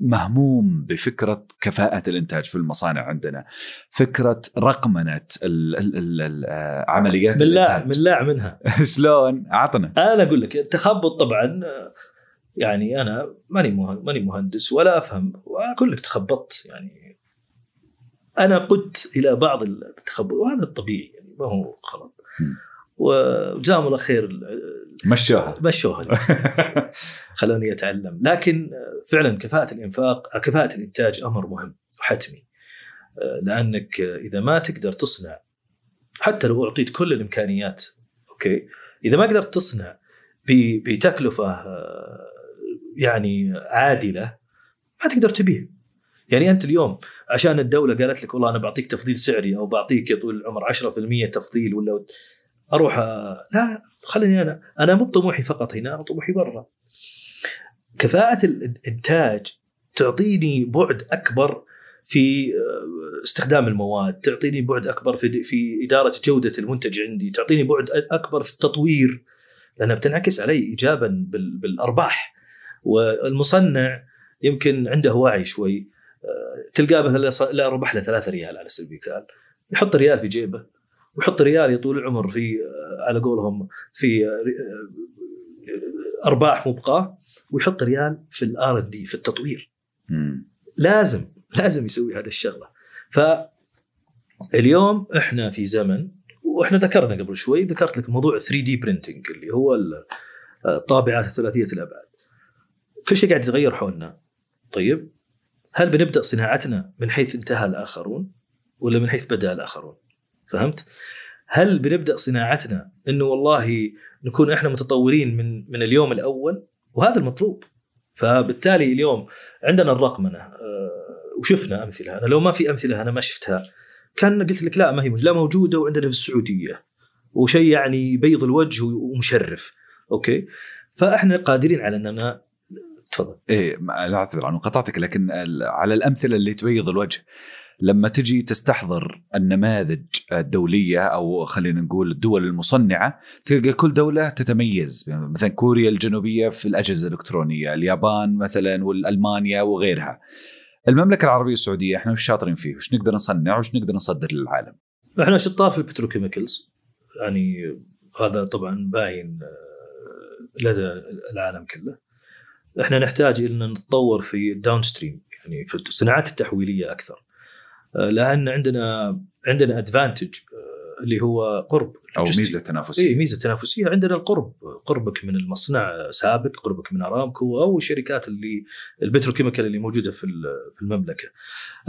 مهموم بفكرة كفاءة الإنتاج في المصانع عندنا فكرة رقمنة عمليات بالله بالله منها. شلون؟ عطنا. أنا أقول لك التخبط طبعا يعني أنا ماني ماني مهندس ولا أفهم وأقول لك تخبطت يعني. أنا قدت إلى بعض التخبط وهذا الطبيعي يعني ما هو غلط. وجزاهم الله خير مشوها. مشوها. خلوني أتعلم. لكن فعلا كفاءة الإنفاق كفاءة الإنتاج أمر مهم وحتمي. لأنك إذا ما تقدر تصنع حتى لو أعطيت كل الإمكانيات أوكي؟ إذا ما قدرت تصنع بتكلفة يعني عادلة ما تقدر تبيع. يعني أنت اليوم عشان الدولة قالت لك والله أنا بعطيك تفضيل سعري أو بعطيك يا طويل العمر 10% تفضيل ولا أروح لا. خليني أنا. أنا مو بطموحي فقط هنا أنا طموحي برا. كفاءة الإنتاج تعطيني بعد أكبر في آه، استخدام المواد تعطيني بعد أكبر في في إدارة جودة المنتج عندي تعطيني بعد أكبر في التطوير. لانها بتنعكس علي ايجابا بالأرباح. والمصنع يمكن عنده وعي شوي. آه، تلقاه مثلا لا ربح له 3 ريال على سبيل المثال. يحط ريال في جيبه. ويحط ريال يا طول العمر في على قولهم في أرباح مبقاه ويحط ريال في ال R&D في التطوير. مم. لازم لازم يسوي هذا الشغلة. ف اليوم إحنا في زمن وإحنا ذكرنا قبل شوي ذكرت لك موضوع 3D printing اللي هو الطابعات الثلاثيه الأبعاد. كل شيء قاعد يتغير حولنا. طيب هل بنبدأ صناعتنا من حيث انتهى الآخرون ولا من حيث بدأ الآخرون؟ فهمت؟ هل بنبدأ صناعتنا إنه والله نكون إحنا متطورين من من اليوم الأول؟ وهذا المطلوب. فبالتالي اليوم عندنا الرقمنه آه، وشفنا أمثلة. أنا لو ما في أمثلة أنا ما شفتها. كان قلت لك لا ما هي لا موجودة وعندنا في السعودية. وشيء يعني يبيض الوجه ومشرف. أوكي؟ فإحنا قادرين على إننا تفضل. إيه لا أعتذر عن قطعتك لكن على الأمثلة اللي تبيض الوجه. لما تجي تستحضر النماذج الدولية أو خلينا نقول الدول المصنعة تلقى كل دولة تتميز مثلا كوريا الجنوبية في الأجهزة الإلكترونية، اليابان مثلا والألمانيا وغيرها. المملكة العربية السعودية إحنا وش شاطرين فيه؟ وش نقدر نصنع وش نقدر نصدر للعالم؟ إحنا شطار في ال petrochemicals يعني هذا طبعا باين آه، لدى العالم كله. إحنا نحتاج أن نتطور في ال downstream يعني في الصناعات التحويلية أكثر. لأن عندنا عندنا advantage اللي هو قرب أو. ميزة تنافسية. اي ميزة تنافسية. عندنا القرب قربك من المصنع سابق قربك من أرامكو أو الشركات اللي ال petrochemical اللي موجودة في في المملكة.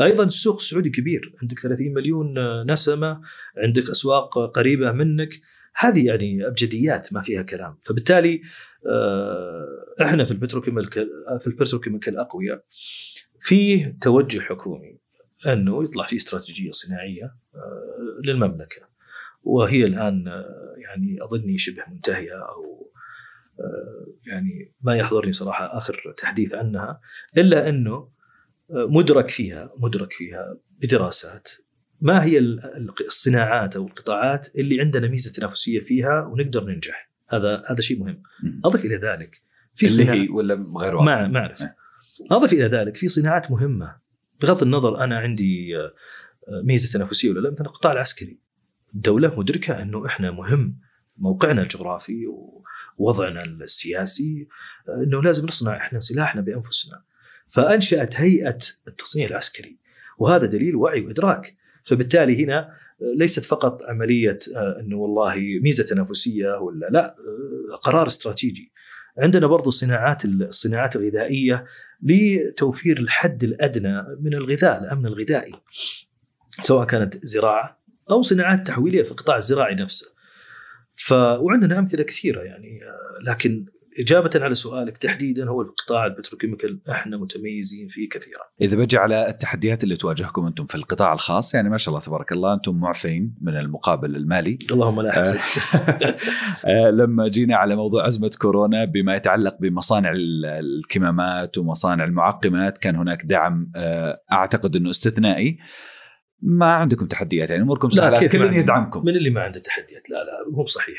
أيضا السوق السعودي كبير. عندك 30 مليون نسمة. عندك أسواق قريبة منك. هذه يعني أبجديات ما فيها كلام. فبالتالي آه، إحنا في ال petrochemical في ال petrochemical أقوياء في توجه حكومي. أنه يطلع في استراتيجية صناعية آه، للمملكة. وهي الآن آه، يعني أظني شبه منتهية أو آه، يعني ما يحضرني صراحة آخر تحديث عنها إلا أنه مدرك فيها مدرك فيها بدراسات ما هي ال- ال- الصناعات أو القطاعات اللي عندنا ميزة تنافسية فيها ونقدر ننجح. هذا هذا شيء مهم. أضف إلى ذلك في اللي هي ولا غير واضح ما ما أعرف. أضف إلى ذلك في صناعات مهمة بغض النظر أنا عندي آه، آه، ميزة تنافسية ولا لا مثلا القطاع العسكري. الدولة مدركة أنه إحنا مهم موقعنا الجغرافي ووضعنا السياسي آه، أنه لازم نصنع إحنا سلاحنا بأنفسنا. فأنشأت هيئة التصنيع العسكري وهذا دليل وعي وإدراك. فبالتالي هنا ليست فقط عملية أنه والله ميزة تنافسية ولا لا قرار استراتيجي. عندنا برضو صناعات الصناعات الغذائية لتوفير الحد الأدنى من الغذاء الأمن الغذائي سواء كانت زراعة أو صناعات تحويلية في القطاع الزراعي نفسه. ف وعندنا أمثلة كثيرة يعني آه، لكن إجابة على سؤالك تحديدا هو القطاع البتروكيميكال. إحنا متميزين فيه كثيرا. إذا بجي على التحديات اللي تواجهكم أنتم في القطاع الخاص يعني ما شاء الله تبارك الله أنتم معفين من المقابل المالي. اللهم لا حسد آه، لما جينا على موضوع ازمه كورونا بما يتعلق بمصانع ال- الكمامات ومصانع المعقمات كان هناك دعم آه، أعتقد إنه استثنائي. ما عندكم تحديات يعني أموركم سهلة كل؟ يدعمكم. من اللي ما عنده تحديات؟ لا لا مو بصحيح.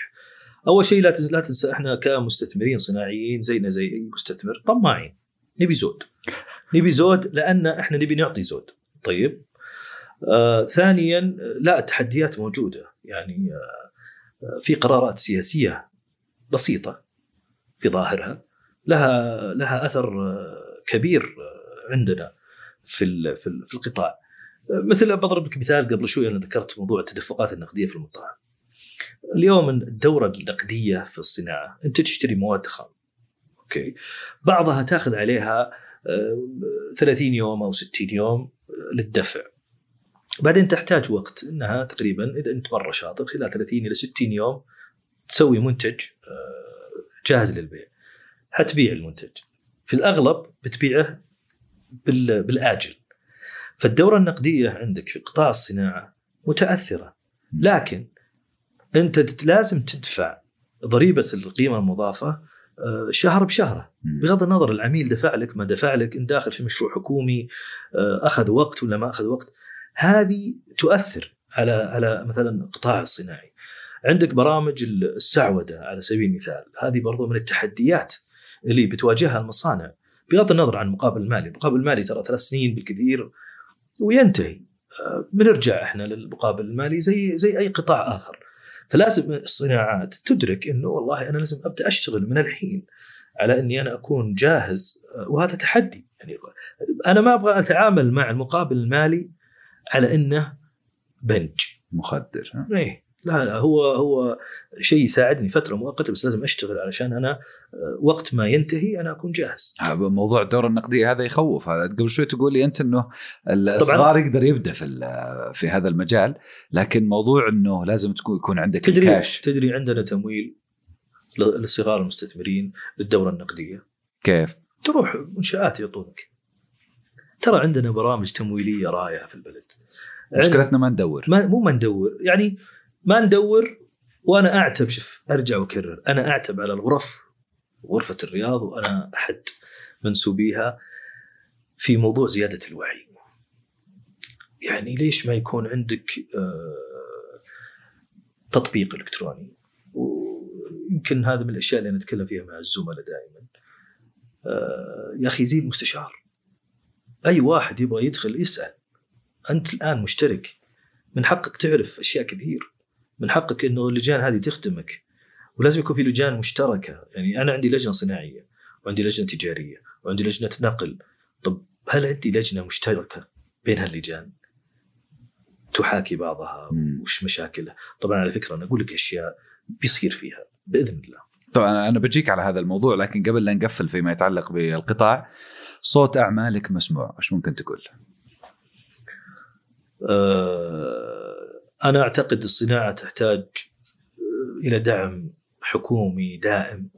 أول شيء لا تنسى, لا تنسى إحنا كمستثمرين صناعيين زينا زي أي مستثمر طماعين. نبي زود. نبي زود لأن إحنا نبي نعطي زود. طيب. آه ثانيا لا التحديات موجودة. يعني آه في قرارات سياسية بسيطة في ظاهرها. لها لها أثر آه، كبير آه، عندنا في في ال- في القطاع. مثل بضرب لك مثال قبل شوي أنا ذكرت موضوع التدفقات النقدية في المطاعم. اليوم الدورة النقدية في الصناعة أنت تشتري مواد خام. أوكي بعضها تأخذ عليها آه، 30 يوم أو 60 يوم آه، للدفع. بعدين تحتاج وقت إنها تقريبا إذا أنت مرة شاطر خلال 30 إلى 60 يوم تسوي منتج آه، جاهز للبيع. حتبيع المنتج. في الأغلب بتبيعه بال- بالآجل. فالدورة النقدية عندك في قطاع الصناعة متأثرة لكن تت- لازم تدفع ضريبة القيمة المضافة آه، شهر بشهره مم. بغض النظر العميل دفع لك ما دفع لك ان داخل في مشروع حكومي آه، أخذ وقت ولا ما أخذ وقت. هذه تؤثر على على مثلا القطاع الصناعي. عندك برامج السعودة على سبيل المثال هذه برضو من التحديات اللي بتواجهها المصانع. بغض النظر عن المقابل المالي المقابل المالي ترى ثلاث سنين بالكثير وينتهي. آه، بنرجع إحنا للمقابل المالي زي زي أي قطاع آخر. فلازم الصناعات تدرك إنه والله أنا لازم أبدأ أشتغل من الحين على إني أنا أكون جاهز آه، وهذا تحدي. يعني أنا ما أبغى أتعامل مع المقابل المالي على إنه بنج. مخدر ها؟ إيه. لا لا هو هو شيء يساعدني فترة مؤقتة بس لازم أشتغل علشان أنا آه، وقت ما ينتهي أنا أكون جاهز. ها، موضوع الدورة النقدية هذا يخوف. هذا قبل شوي تقول لي أنت إنه الصغار يقدر يبدأ في في هذا المجال لكن موضوع إنه لازم تكون يكون عندك تدري الكاش. تدري عندنا تمويل للصغار المستثمرين للدورة النقدية. كيف؟ تروح منشآت يعطونك ترى عندنا برامج تمويلية رائعة في البلد. مشكلتنا ما ندور. ما مو ما ندور يعني ما ندور وأنا أعتب شوف أرجع وأكرر. أنا أعتب على الغرف غرفة الرياض وأنا أحد منسوبيها في موضوع زيادة الوعي. يعني ليش ما يكون عندك آه، تطبيق إلكتروني؟ ويمكن هذا من الأشياء اللي نتكلم فيها مع الزملاء دائما. آه، يا أخي زي المستشار أي واحد يبغى يدخل يسأل. أنت الآن مشترك. من حقك تعرف أشياء كثير. من حقك إنه اللجان هذه تخدمك. ولازم يكون في لجان مشتركة. يعني أنا عندي لجنة صناعية وعندي لجنة تجارية وعندي لجنة نقل. طب هل عندي لجنة مشتركة بين هاللجان؟ تحاكي بعضها. وش مشاكلها؟ طبعا على فكرة أنا أقول لك أشياء بيصير فيها بإذن الله. طبعا أنا بجيك على هذا الموضوع لكن قبل لا نقفل فيما يتعلق بالقطاع صوت أعمالك مسموع إيش ممكن تقول؟ آه، أنا أعتقد الصناعة تحتاج آه، إلى دعم حكومي دائم.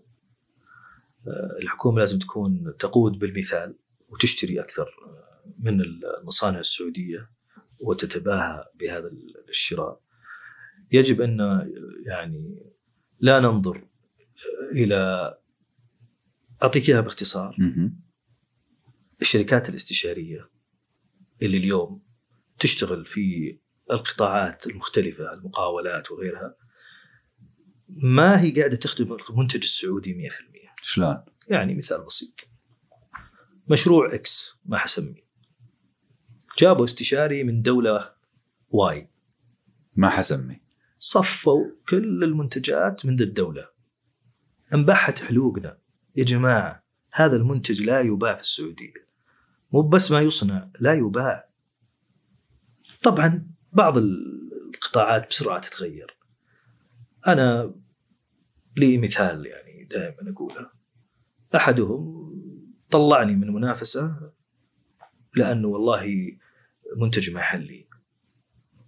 آه، الحكومة لازم تكون تقود بالمثال وتشتري أكثر آه، من المصانع السعودية وتتباهى بهذا الشراء. يجب أن يعني لا ننظر إلى اعطيك اياها باختصار. الشركات الاستشارية اللي اليوم تشتغل في القطاعات المختلفة المقاولات وغيرها. ما هي قاعدة تخدم المنتج السعودي 100% شلون؟ يعني مثال بسيط. مشروع X ما حسميه. جابوا استشاري من دولة Y ما حسمي. صفوا كل المنتجات من ذا الدولة. انبحت حلوقنا. يا جماعة هذا المنتج لا يباع في السعودية. مو بس ما يصنع لا يباع. طبعا بعض القطاعات بسرعة تتغير. أنا لي مثال يعني دائما أقوله. أحدهم طلعني من منافسة لأنه والله منتج محلي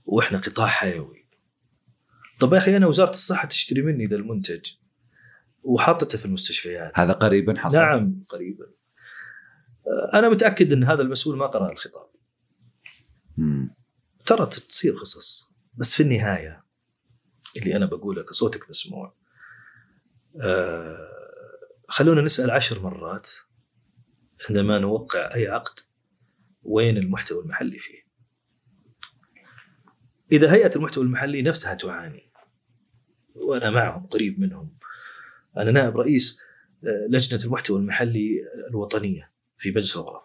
وإحنا قطاع حيوي. طب يا أخي أنا وزارة الصحة تشتري مني ذا المنتج وحاطته في المستشفيات. هذا قريبا حصل. نعم قريبا. أنا متأكد إن هذا المسؤول ما قرأ الخطاب. مم. ترى تصير قصص بس في النهاية اللي أنا بقوله كصوتك مسموع. آه خلونا نسأل عشر مرات عندما نوقع أي عقد وين المحتوى المحلي فيه. إذا هيئة المحتوى المحلي نفسها تعاني وأنا معهم قريب منهم أنا نائب رئيس آه، لجنة المحتوى المحلي الوطنية في مجلس الغرف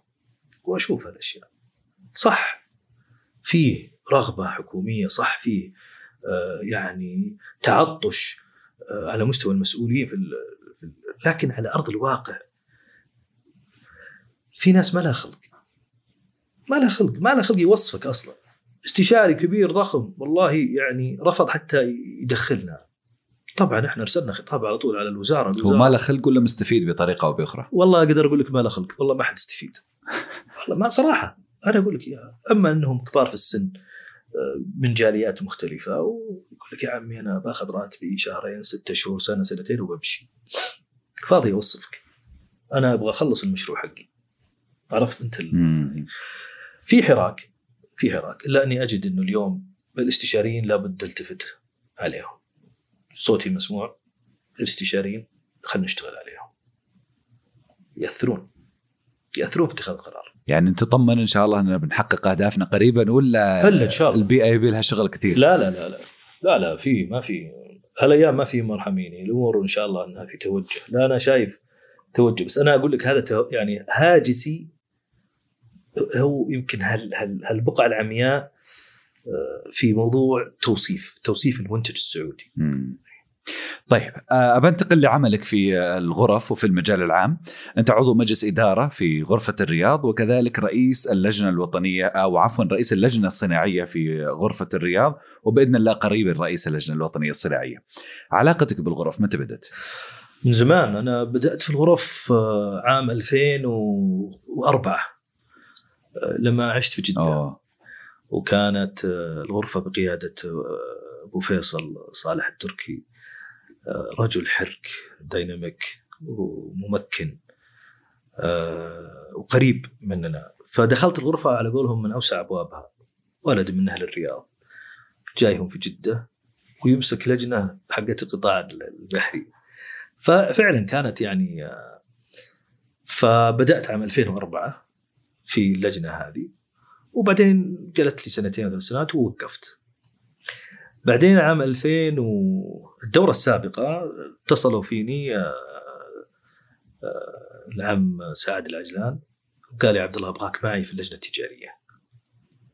وأشوف هالأشياء. صح فيه رغبة حكومية صح فيه آه، يعني تعطش آه، على مستوى المسؤولين في, في لكن على أرض الواقع في ناس ما لها خلق. ما لها خلق ما لها خلق يوصفك أصلا. استشاري كبير ضخم والله يعني رفض حتى يدخلنا. طبعا إحنا أرسلنا خطاب على طول على الوزارة, هو الوزارة. ما له خلق ولا مستفيد بطريقة أو بأخرى؟ والله أقدر أقول لك ما له خلق والله ما حد يستفيد. والله ما صراحة أنا أقول لك إياها. أما إنهم كبار في السن آه، من جاليات مختلفة ويقول لك يا عمي أنا باخذ راتبي شهرين ستة شهور سنة سنتين وبمشي. فاضي اوصفك أنا أبغى أخلص المشروع حقي. عرفت أنت ال... في حراك في حراك. إلا أني أجد إنه اليوم الإستشاريين لابد ألتفت عليهم. صوتي مسموع. الإستشاريين خلينا نشتغل عليهم. يأثرون. يأثرون في اتخاذ القرار. يعني انت تطمن إن شاء الله إننا بنحقق أهدافنا قريبا ولا هلا إن شاء الله. البيئة يبي لها شغل كثير؟ لا لا لا لا. لا لا في ما في. هالأيام ما في مرحميني الأمور إن شاء الله إنها في توجه. لا أنا شايف توجه. بس أنا أقول لك هذا يعني هاجسي هو يمكن هال هال هالبقعة العمياء آه، في موضوع توصيف توصيف المنتج السعودي. مم. طيب آه، ابى انتقل لعملك في آه، الغرف وفي المجال العام. أنت عضو مجلس إدارة في غرفة الرياض وكذلك رئيس اللجنة الوطنية أو عفوا رئيس اللجنة الصناعية في غرفة الرياض وبإذن الله قريبا رئيس اللجنة الوطنية الصناعية. علاقتك بالغرف متى بدأت؟ من زمان. أنا بدأت في الغرف آه، عام 2004 آه، لما عشت في جدة. أوه. وكانت الغرفة بقيادة أبو فيصل صالح التركي. رجل حرك ديناميك وممكن آه، وقريب مننا. فدخلت الغرفة على قولهم من أوسع أبوابها. ولد من أهل الرياض. جايهم في جدة ويمسك لجنة حقت القطاع البحري. ففعلا كانت يعني آه، فبدأت عام 2004 في اللجنة هذه. وبعدين جلت لي سنتين ثلاث سنوات ووقفت. بعدين عام 2000 والدورة السابقة اتصلوا فيني آه، آه، العم سعد العجلان وقال يا عبد الله أبغاك معي في اللجنة التجارية.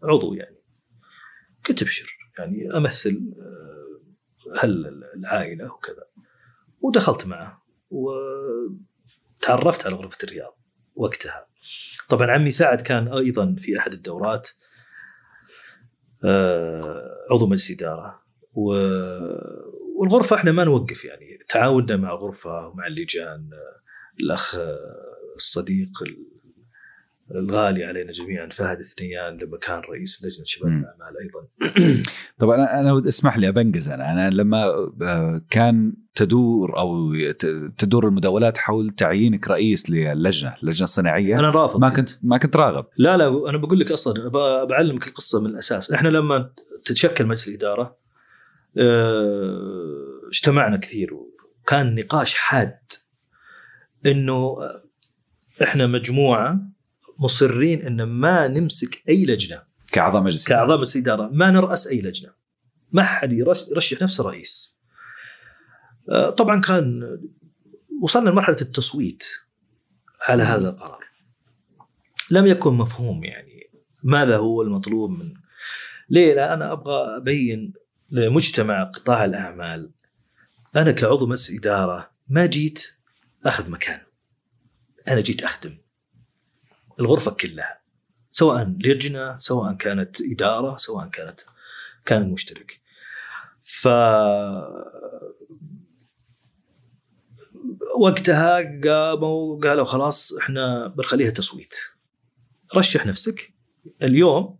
عضو يعني. قلت أبشر يعني أمثل آه، هل العائلة وكذا. ودخلت معه وتعرفت على غرفة الرياض وقتها. طبعا عمي سعد كان أيضا في أحد الدورات عضو مجلس إدارة والغرفة إحنا ما نوقف يعني. تعاوننا مع الغرفه ومع اللجان آه، الأخ آه، الصديق ال- الغالي علينا جميعا فهد الثنيان لما كان رئيس لجنة شباب. الأعمال أيضا. طبعا أنا اسمح لي أبنجز أنا. أنا لما آه، كان تدور أو تدور المداولات حول تعيينك رئيس للجنة اللجنه الصناعيه أنا رافض. ما كنت ما كنت راغب. لا لا أنا بقول لك أصلا بعلمك القصة من الأساس. إحنا لما تتشكل مجلس الإدارة آه، اجتمعنا كثير وكان نقاش حاد إنه إحنا مجموعة مصرين إن ما نمسك أي لجنة. كأعضاء مجلس كأعضاء مجلس اداره ما نرأس أي لجنة. ما حد يرش- يرشح نفسه رئيس آه، طبعا كان وصلنا لمرحلة التصويت على هذا القرار. لم يكن مفهوم يعني ماذا هو المطلوب من ليه؟ لا أنا أبغى أبين لمجتمع قطاع الأعمال أنا كعضو مجلس إدارة ما جيت أخذ مكان. أنا جيت أخدم الغرفة كلها سواء لجنة سواء كانت إدارة سواء كانت كان مشترك. ف وقتها قاموا قالوا خلاص إحنا بنخليها تصويت. رشح نفسك. اليوم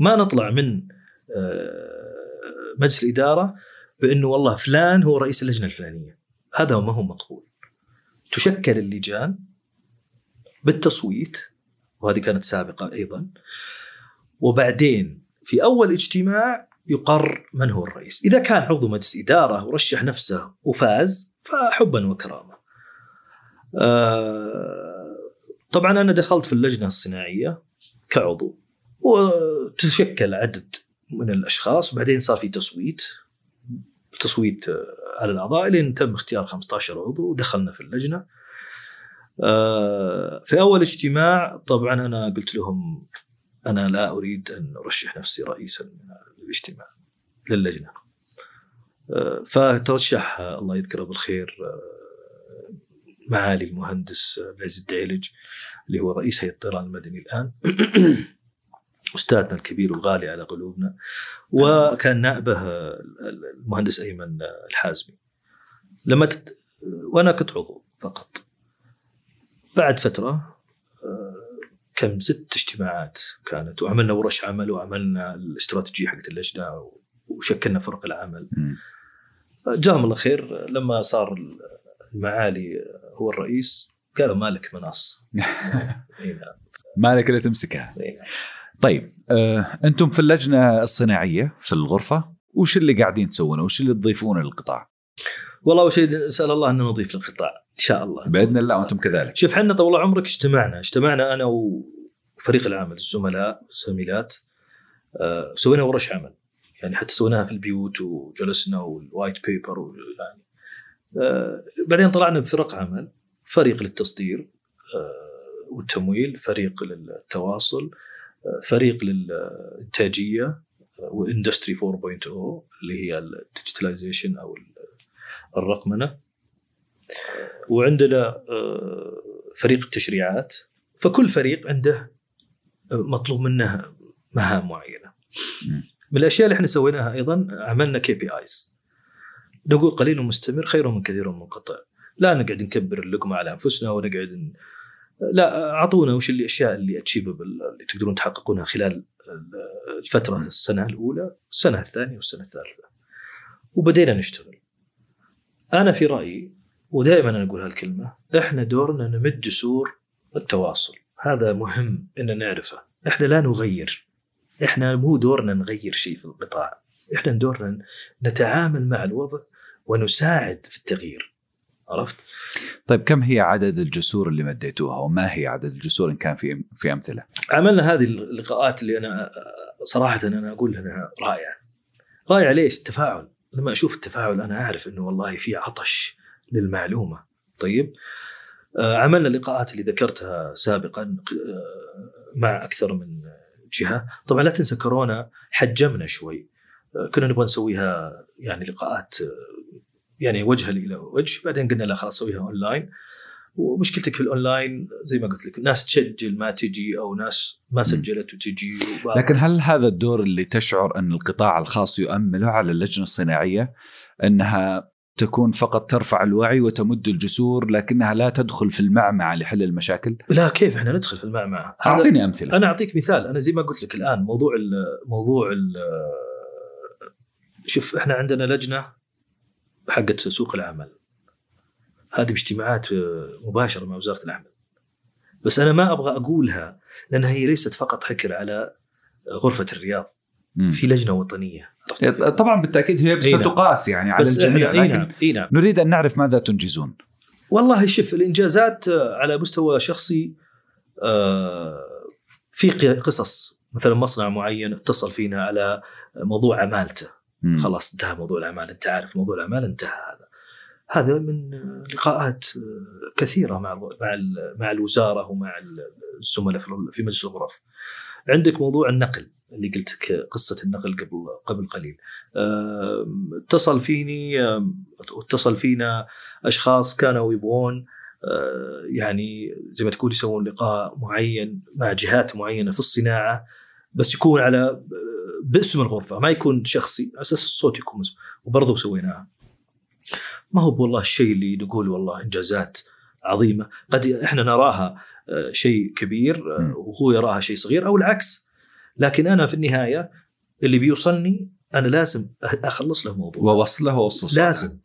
ما نطلع من آه، مجلس الإدارة بأنه والله فلان هو رئيس اللجنة الفلانية. هذا ما هو مقبول. تشكل اللجان بالتصويت وهذه كانت سابقة أيضا. وبعدين في أول اجتماع يقر من هو الرئيس. إذا كان عضو مجلس إدارة ورشح نفسه وفاز فحبا وكرامة. آه، طبعا أنا دخلت في اللجنة الصناعية كعضو وتشكل عدد من الأشخاص وبعدين صار في تصويت. تصويت آه، على الأعضاء لين تم اختيار 15 عضو ودخلنا في اللجنة. آه، في أول اجتماع طبعا أنا قلت لهم أنا لا أريد أن أرشح نفسي رئيسا للاجتماع للجنة. آه، فترشح الله يذكره بالخير معالي المهندس عبد العزيز الدعيلج اللي هو رئيس هيئة الطيران المدني الآن. أستاذنا الكبير والغالي على قلوبنا وكان نائبه المهندس أيمن الحازمي. لما تت... وأنا كنت عضو فقط. بعد فترة آه، كم ست اجتماعات كانت وعملنا ورش عمل وعملنا الاستراتيجية حقت اللجنة وشكلنا فرق العمل. جزاهم الله خير لما صار المعالي هو الرئيس قالوا مالك مناص إي نعم، مالك اللي تمسكها إي نعم. طيب آه، أنتم في اللجنة الصناعية في الغرفة وش اللي قاعدين تسوونه؟ وش اللي تضيفونه للقطاع؟ والله أول شيء نسأل الله ان نضيف للقطاع إن شاء الله. بإذن الله وأنتم كذلك. شوف إحنا طول عمرك اجتمعنا اجتمعنا أنا وفريق العمل الزملاء والزميلات آه، سوينا ورش عمل. يعني حتى سويناها في البيوت وجلسنا وال white paper يعني. آه، بعدين طلعنا بفرق عمل فريق للتصدير آه، والتمويل فريق للتواصل آه، فريق للإنتاجية آه، وإندستري 4.0 اللي هي الديجيتاليزيشن أو الرقمنة وعندنا آه، فريق التشريعات فكل فريق عنده آه، مطلوب منه مهام معينة. من الأشياء اللي إحنا سويناها أيضا عملنا KPIs نقول قليل ومستمر خير من كثير منقطع لا نقعد نكبر اللقمة على أنفسنا ونقعد. لا أعطونا وش الاشياء اللي achievable اللي تقدرون تحققونها خلال الفترة السنة الأولى السنة الثانية والسنة الثالثة. وبدينا نشتغل. أنا في رأيي ودائما أنا أقول هالكلمة إحنا دورنا نمد جسور التواصل. هذا مهم ان نعرفه. إحنا لا نغير. إحنا مو دورنا نغير شيء في القطاع. إحنا دورنا نتعامل مع الوضع ونساعد في التغيير. عرفت؟ طيب كم هي عدد الجسور اللي مديتوها وما هي عدد الجسور إن كان في في أمثلة؟ عملنا هذه اللقاءات اللي أنا صراحة أنا أقول إنها رائعة. رائعة ليش؟ التفاعل لما أشوف التفاعل أنا أعرف إنه والله في عطش للمعلومة. طيب آه، عملنا اللقاءات اللي ذكرتها سابقا آه، مع أكثر من جهة. طبعا لا تنسى كورونا حجمنا شوي. آه، كنا نبغى نسويها يعني لقاءات آه، يعني وجها إلى وجه بعدين قلنا لا خلاص سويها اونلاين ومشكلتك في الاونلاين زي ما قلت لك ناس تسجل ما تجي أو ناس ما سجلت وتجي لكن هل هذا الدور اللي تشعر أن القطاع الخاص يؤمله على اللجنة الصناعية أنها تكون فقط ترفع الوعي وتمد الجسور لكنها لا تدخل في المعمعة لحل المشاكل؟ لا كيف إحنا ندخل في المعمعة هذا- أعطيني أمثلة. أنا أعطيك مثال أنا زي ما قلت لك الآن موضوع ال موضوع ال شوف إحنا عندنا لجنة حقت سوق العمل هذه باجتماعات مباشرة مع وزارة العمل بس أنا ما أبغى أقولها لأنها هي ليست فقط حكر على غرفة الرياض مم. في لجنة وطنية؟ طبعا بالتأكيد هي أي نعم. ستقاس يعني على الجميع إحنا اي لكن نعم اي نعم نريد أن نعرف ماذا تنجزون. والله شوف الإنجازات آه، على مستوى شخصي آه، في قصص مثلا مصنع معين اتصل فينا على موضوع عمالته خلاص انتهى موضوع الأعمال انت عارف موضوع الأعمال انتهى هذا. هذا من آه، لقاءات آه، كثيرة مع مع مع الوزارة ومع الزملاء في مجلس الغرف. عندك موضوع النقل اللي قلت قصة النقل قبل قبل قليل. آم، اتصل فيني آم، اتصل فينا أشخاص كانوا يبغون آه، يعني زي ما تقول يسوون لقاء معين مع جهات معينة في الصناعة بس يكون على باسم الغرفة ما يكون شخصي على أساس الصوت يكون مسموع. وبرضه سويناها. ما هو والله الشيء اللي نقول والله إنجازات عظيمة. قد إحنا نراها آه، شيء كبير آه،. وهو يراها شيء صغير أو العكس. لكن أنا في النهاية اللي بيوصلني أنا لازم أخلص له موضوع ووصله ووصل لازم.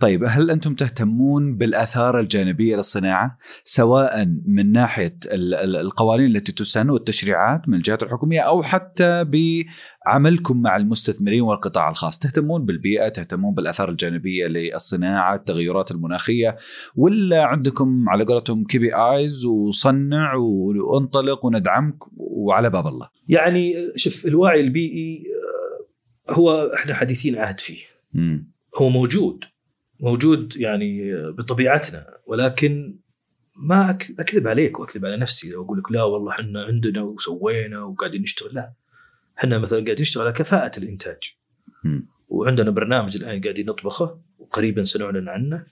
طيب هل أنتم تهتمون بالآثار الجانبية للصناعة سواء من ناحية ال- ال- القوانين التي تسن والتشريعات من الجهات الحكومية أو حتى بعملكم مع المستثمرين والقطاع الخاص؟ تهتمون بالبيئة تهتمون بالآثار الجانبية للصناعة التغيرات المناخية ولا عندكم على قولتهم كي بي آيز وصنع وانطلق وندعمك وعلى باب الله؟ يعني شوف الوعي البيئي هو إحنا حديثين عهد فيه مم. هو موجود موجود يعني بطبيعتنا ولكن ما أكذب عليك وأكذب على نفسي لو أقول لك لا والله إحنا عندنا وسوينا وقاعدين نشتغل لا إحنا مثلا قاعدين نشتغل على كفاءة الإنتاج مم. وعندنا برنامج الآن قاعدين نطبخه وقريبا سنعلن عنه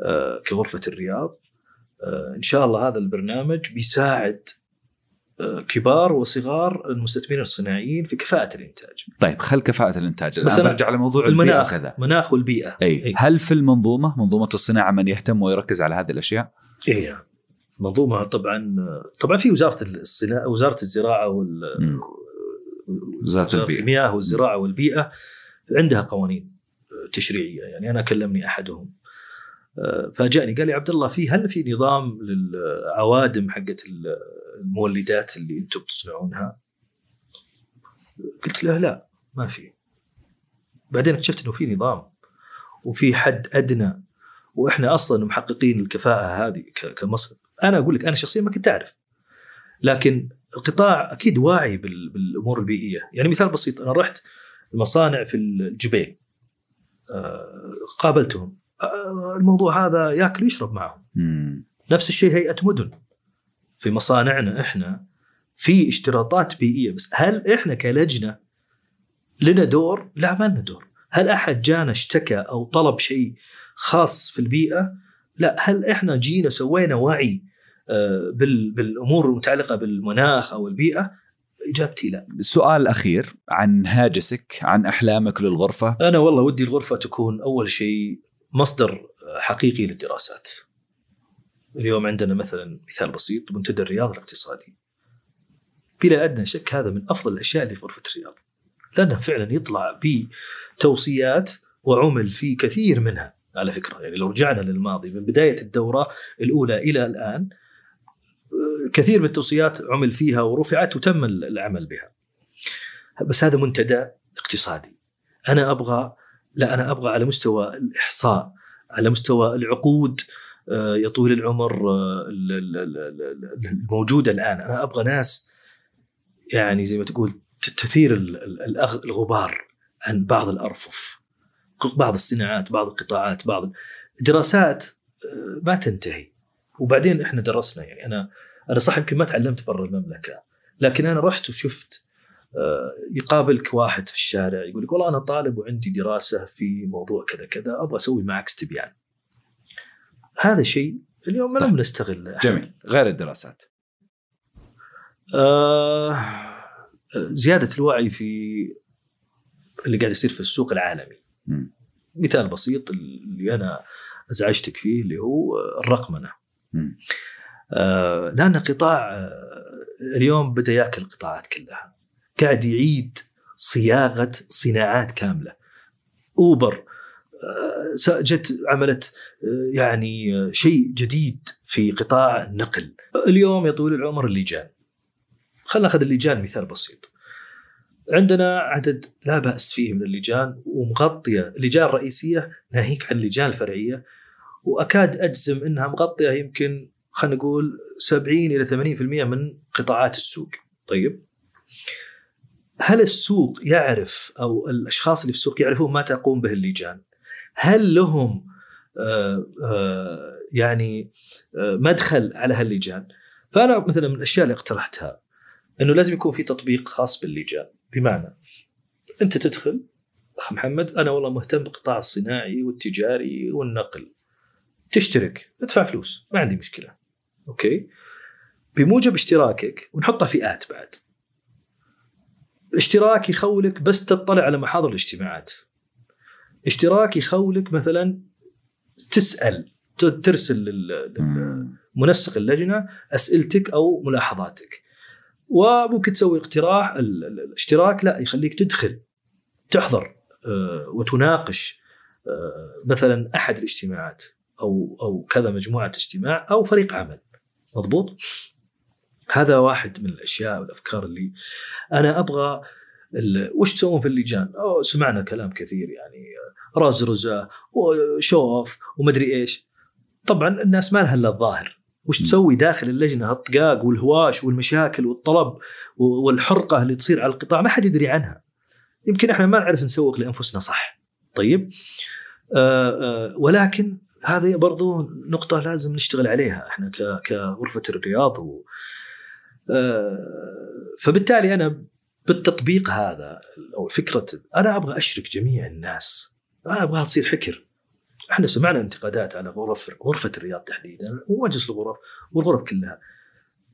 آه، كغرفة الرياض آه، إن شاء الله هذا البرنامج بيساعد كبار وصغار المستثمرين الصناعيين في كفاءة الإنتاج. طيب خل كفاءة الإنتاج. الآن برجع لموضوع المناخ كذا. مناخ والبيئة. أي إي. هل في المنظومة منظومة الصناعة من يهتم ويركز على هذه الأشياء؟ إيه منظومة طبعا طبعا في وزارة الصناعة وزارة الزراعة وال. وزارة البيئة. المياه والزراعة والبيئة عندها قوانين تشريعية يعني أنا كلمني أحدهم. آه، فأجأني قال لي عبد الله في هل في نظام للعوادم حقت المولدات اللي أنتم تصنعونها؟ قلت له لا ما في. بعدين اكتشفت إنه في نظام وفي حد أدنى وإحنا أصلا محققين الكفاءة هذه كمصر. أنا أقول لك أنا شخصيا ما كنت أعرف. لكن القطاع أكيد واعي بال- بالأمور البيئية. يعني مثال بسيط أنا رحت المصانع في الجبيل آه، قابلتهم. آه، الموضوع هذا ياكل ويشرب معهم. مم. نفس الشيء هيئة مدن. في مصانعنا إحنا في اشتراطات بيئية بس هل إحنا كلجنة لنا دور؟ لا ما لنا دور. هل أحد جانا اشتكى أو طلب شيء خاص في البيئة؟ لا، هل إحنا جينا سوينا وعي آه، بال- بالأمور المتعلقة بالمناخ أو البيئة؟ إجابتي لا. السؤال الاخير عن هاجسك عن أحلامك للغرفة أنا والله ودي الغرفة تكون أول شيء مصدر حقيقي للدراسات. اليوم عندنا مثلا مثال بسيط منتدى الرياض الاقتصادي. بلا أدنى شك هذا من أفضل الأشياء اللي في غرفة الرياض. لأنه فعلا يطلع بتوصيات وعمل في كثير منها على فكرة يعني لو رجعنا للماضي من بداية الدورة الأولى إلى الآن كثير من التوصيات عمل فيها ورفعت وتم العمل بها. بس هذا منتدى اقتصادي. أنا أبغى لا أنا أبغى على مستوى الإحصاء على مستوى العقود يا طويل العمر آه، ال- ال- ال- ال- الموجودة الآن. أنا أبغى ناس يعني زي ما تقول تثير الغبار عن بعض الأرفف. بعض الصناعات بعض القطاعات بعض دراسات آه، ما تنتهي. وبعدين إحنا درسنا يعني. أنا أنا صح يمكن ما تعلمت برا المملكة. لكن أنا رحت وشفت آه، يقابلك واحد في الشارع يقول لك والله أنا طالب وعندي دراسة في موضوع كذا كذا أبغى أسوي معك استبيان. هذا شيء اليوم ما طيب. لم نستغل. جميل. غير الدراسات. آه زيادة الوعي في اللي قاعد يصير في السوق العالمي. مم. مثال بسيط اللي أنا أزعجتك فيه اللي هو الرقمنة. آه لأن قطاع آه اليوم بدأ يأكل القطاعات كلها. قاعد يعيد صياغة صناعات كاملة. أوبر جت عملت يعني شيء جديد في قطاع النقل. اليوم يا طويل العمر اللجان. خلينا ناخذ اللجان مثال بسيط. عندنا عدد لا بأس فيه من اللجان ومغطية. اللجان الرئيسية ناهيك عن اللجان الفرعية. وأكاد أجزم إنها مغطية يمكن خلينا نقول 70 إلى 80% من قطاعات السوق. طيب. هل السوق يعرف أو الأشخاص اللي في السوق يعرفون ما تقوم به اللجان؟ هل لهم آه، آه، يعني آه، مدخل على هاللجان؟ فأنا مثلا من الأشياء اللي اقترحتها إنه لازم يكون في تطبيق خاص باللجان. بمعنى أنت تدخل أخ محمد أنا والله مهتم بالقطاع الصناعي والتجاري والنقل. تشترك ادفع فلوس ما عندي مشكلة. أوكي؟ بموجب اشتراكك ونحطها فئات بعد. اشتراك يخولك بس تطلع على محاضر الاجتماعات. اشتراك يخولك مثلا تسأل ترسل لل- لل- مم. منسق اللجنة أسئلتك أو ملاحظاتك وممكن تسوي اقتراح ال- ال- الاشتراك لا يخليك تدخل تحضر آه، وتناقش آه، مثلا أحد الاجتماعات أو أو كذا مجموعة اجتماع أو فريق عمل مضبوط هذا واحد من الأشياء والأفكار اللي أنا أبغى وش تسوون في اللجان؟ أو سمعنا كلام كثير يعني رزرزه وشوف ومدري إيش. طبعا الناس ما لها إلا الظاهر، وش. تسوي داخل اللجنة الطقاق والهواش والمشاكل والطلب والحرقة اللي تصير على القطاع ما حد يدري عنها. يمكن إحنا ما نعرف نسوق لأنفسنا صح. طيب؟ آه آه ولكن هذه برضو نقطة لازم نشتغل عليها إحنا كغرفة الرياض و آه، فبالتالي أنا بالتطبيق هذا أو فكرة أنا أبغى أشرك جميع الناس ما ابغاها تصير حكر إحنا سمعنا انتقادات على غرف غرفة الرياض تحديدا ومجلس الغرف والغرف كلها.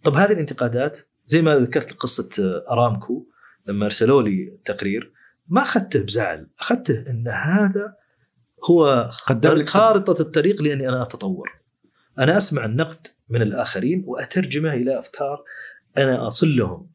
طب هذه الانتقادات زي ما ذكرت قصة أرامكو لما أرسلوا لي تقرير ما أخذته بزعل. أخذته إن هذا هو خارطة الطريق لأني أنا أتطور. أنا أسمع النقد من الآخرين وأترجمه إلى أفكار أنا أصل لهم.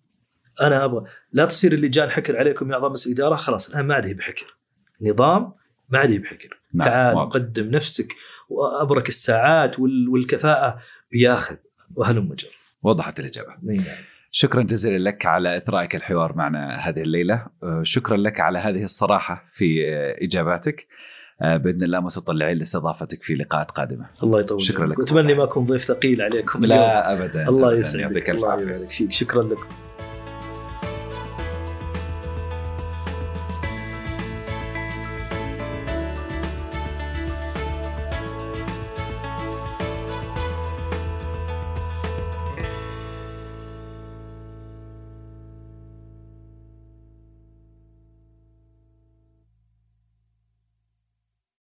أنا أبغى لا تصير اللجان حكر عليكم يا اعضاء مجلس الإدارة خلاص الآن ما عاد هي بحكر. نظام ما عاد هي بحكر نعم، تعال واضح. قدم نفسك وأبرك الساعات وال- والكفاءة بياخذ وهلم جر وضحت الإجابة نعم. شكرا جزيلا لك على إثرائك الحوار معنا هذه الليلة آه، شكرا لك على هذه الصراحة في آه، إجاباتك آه، بإذن الله متطلعين لاستضافتك في لقاءات قادمة الله يطول شكراً عمرك. لكم. واتمنى ما أكون ضيف ثقيل عليكم اليوم. لا ابدا الله. يسعدك الله يبارك فيك شكرا لكم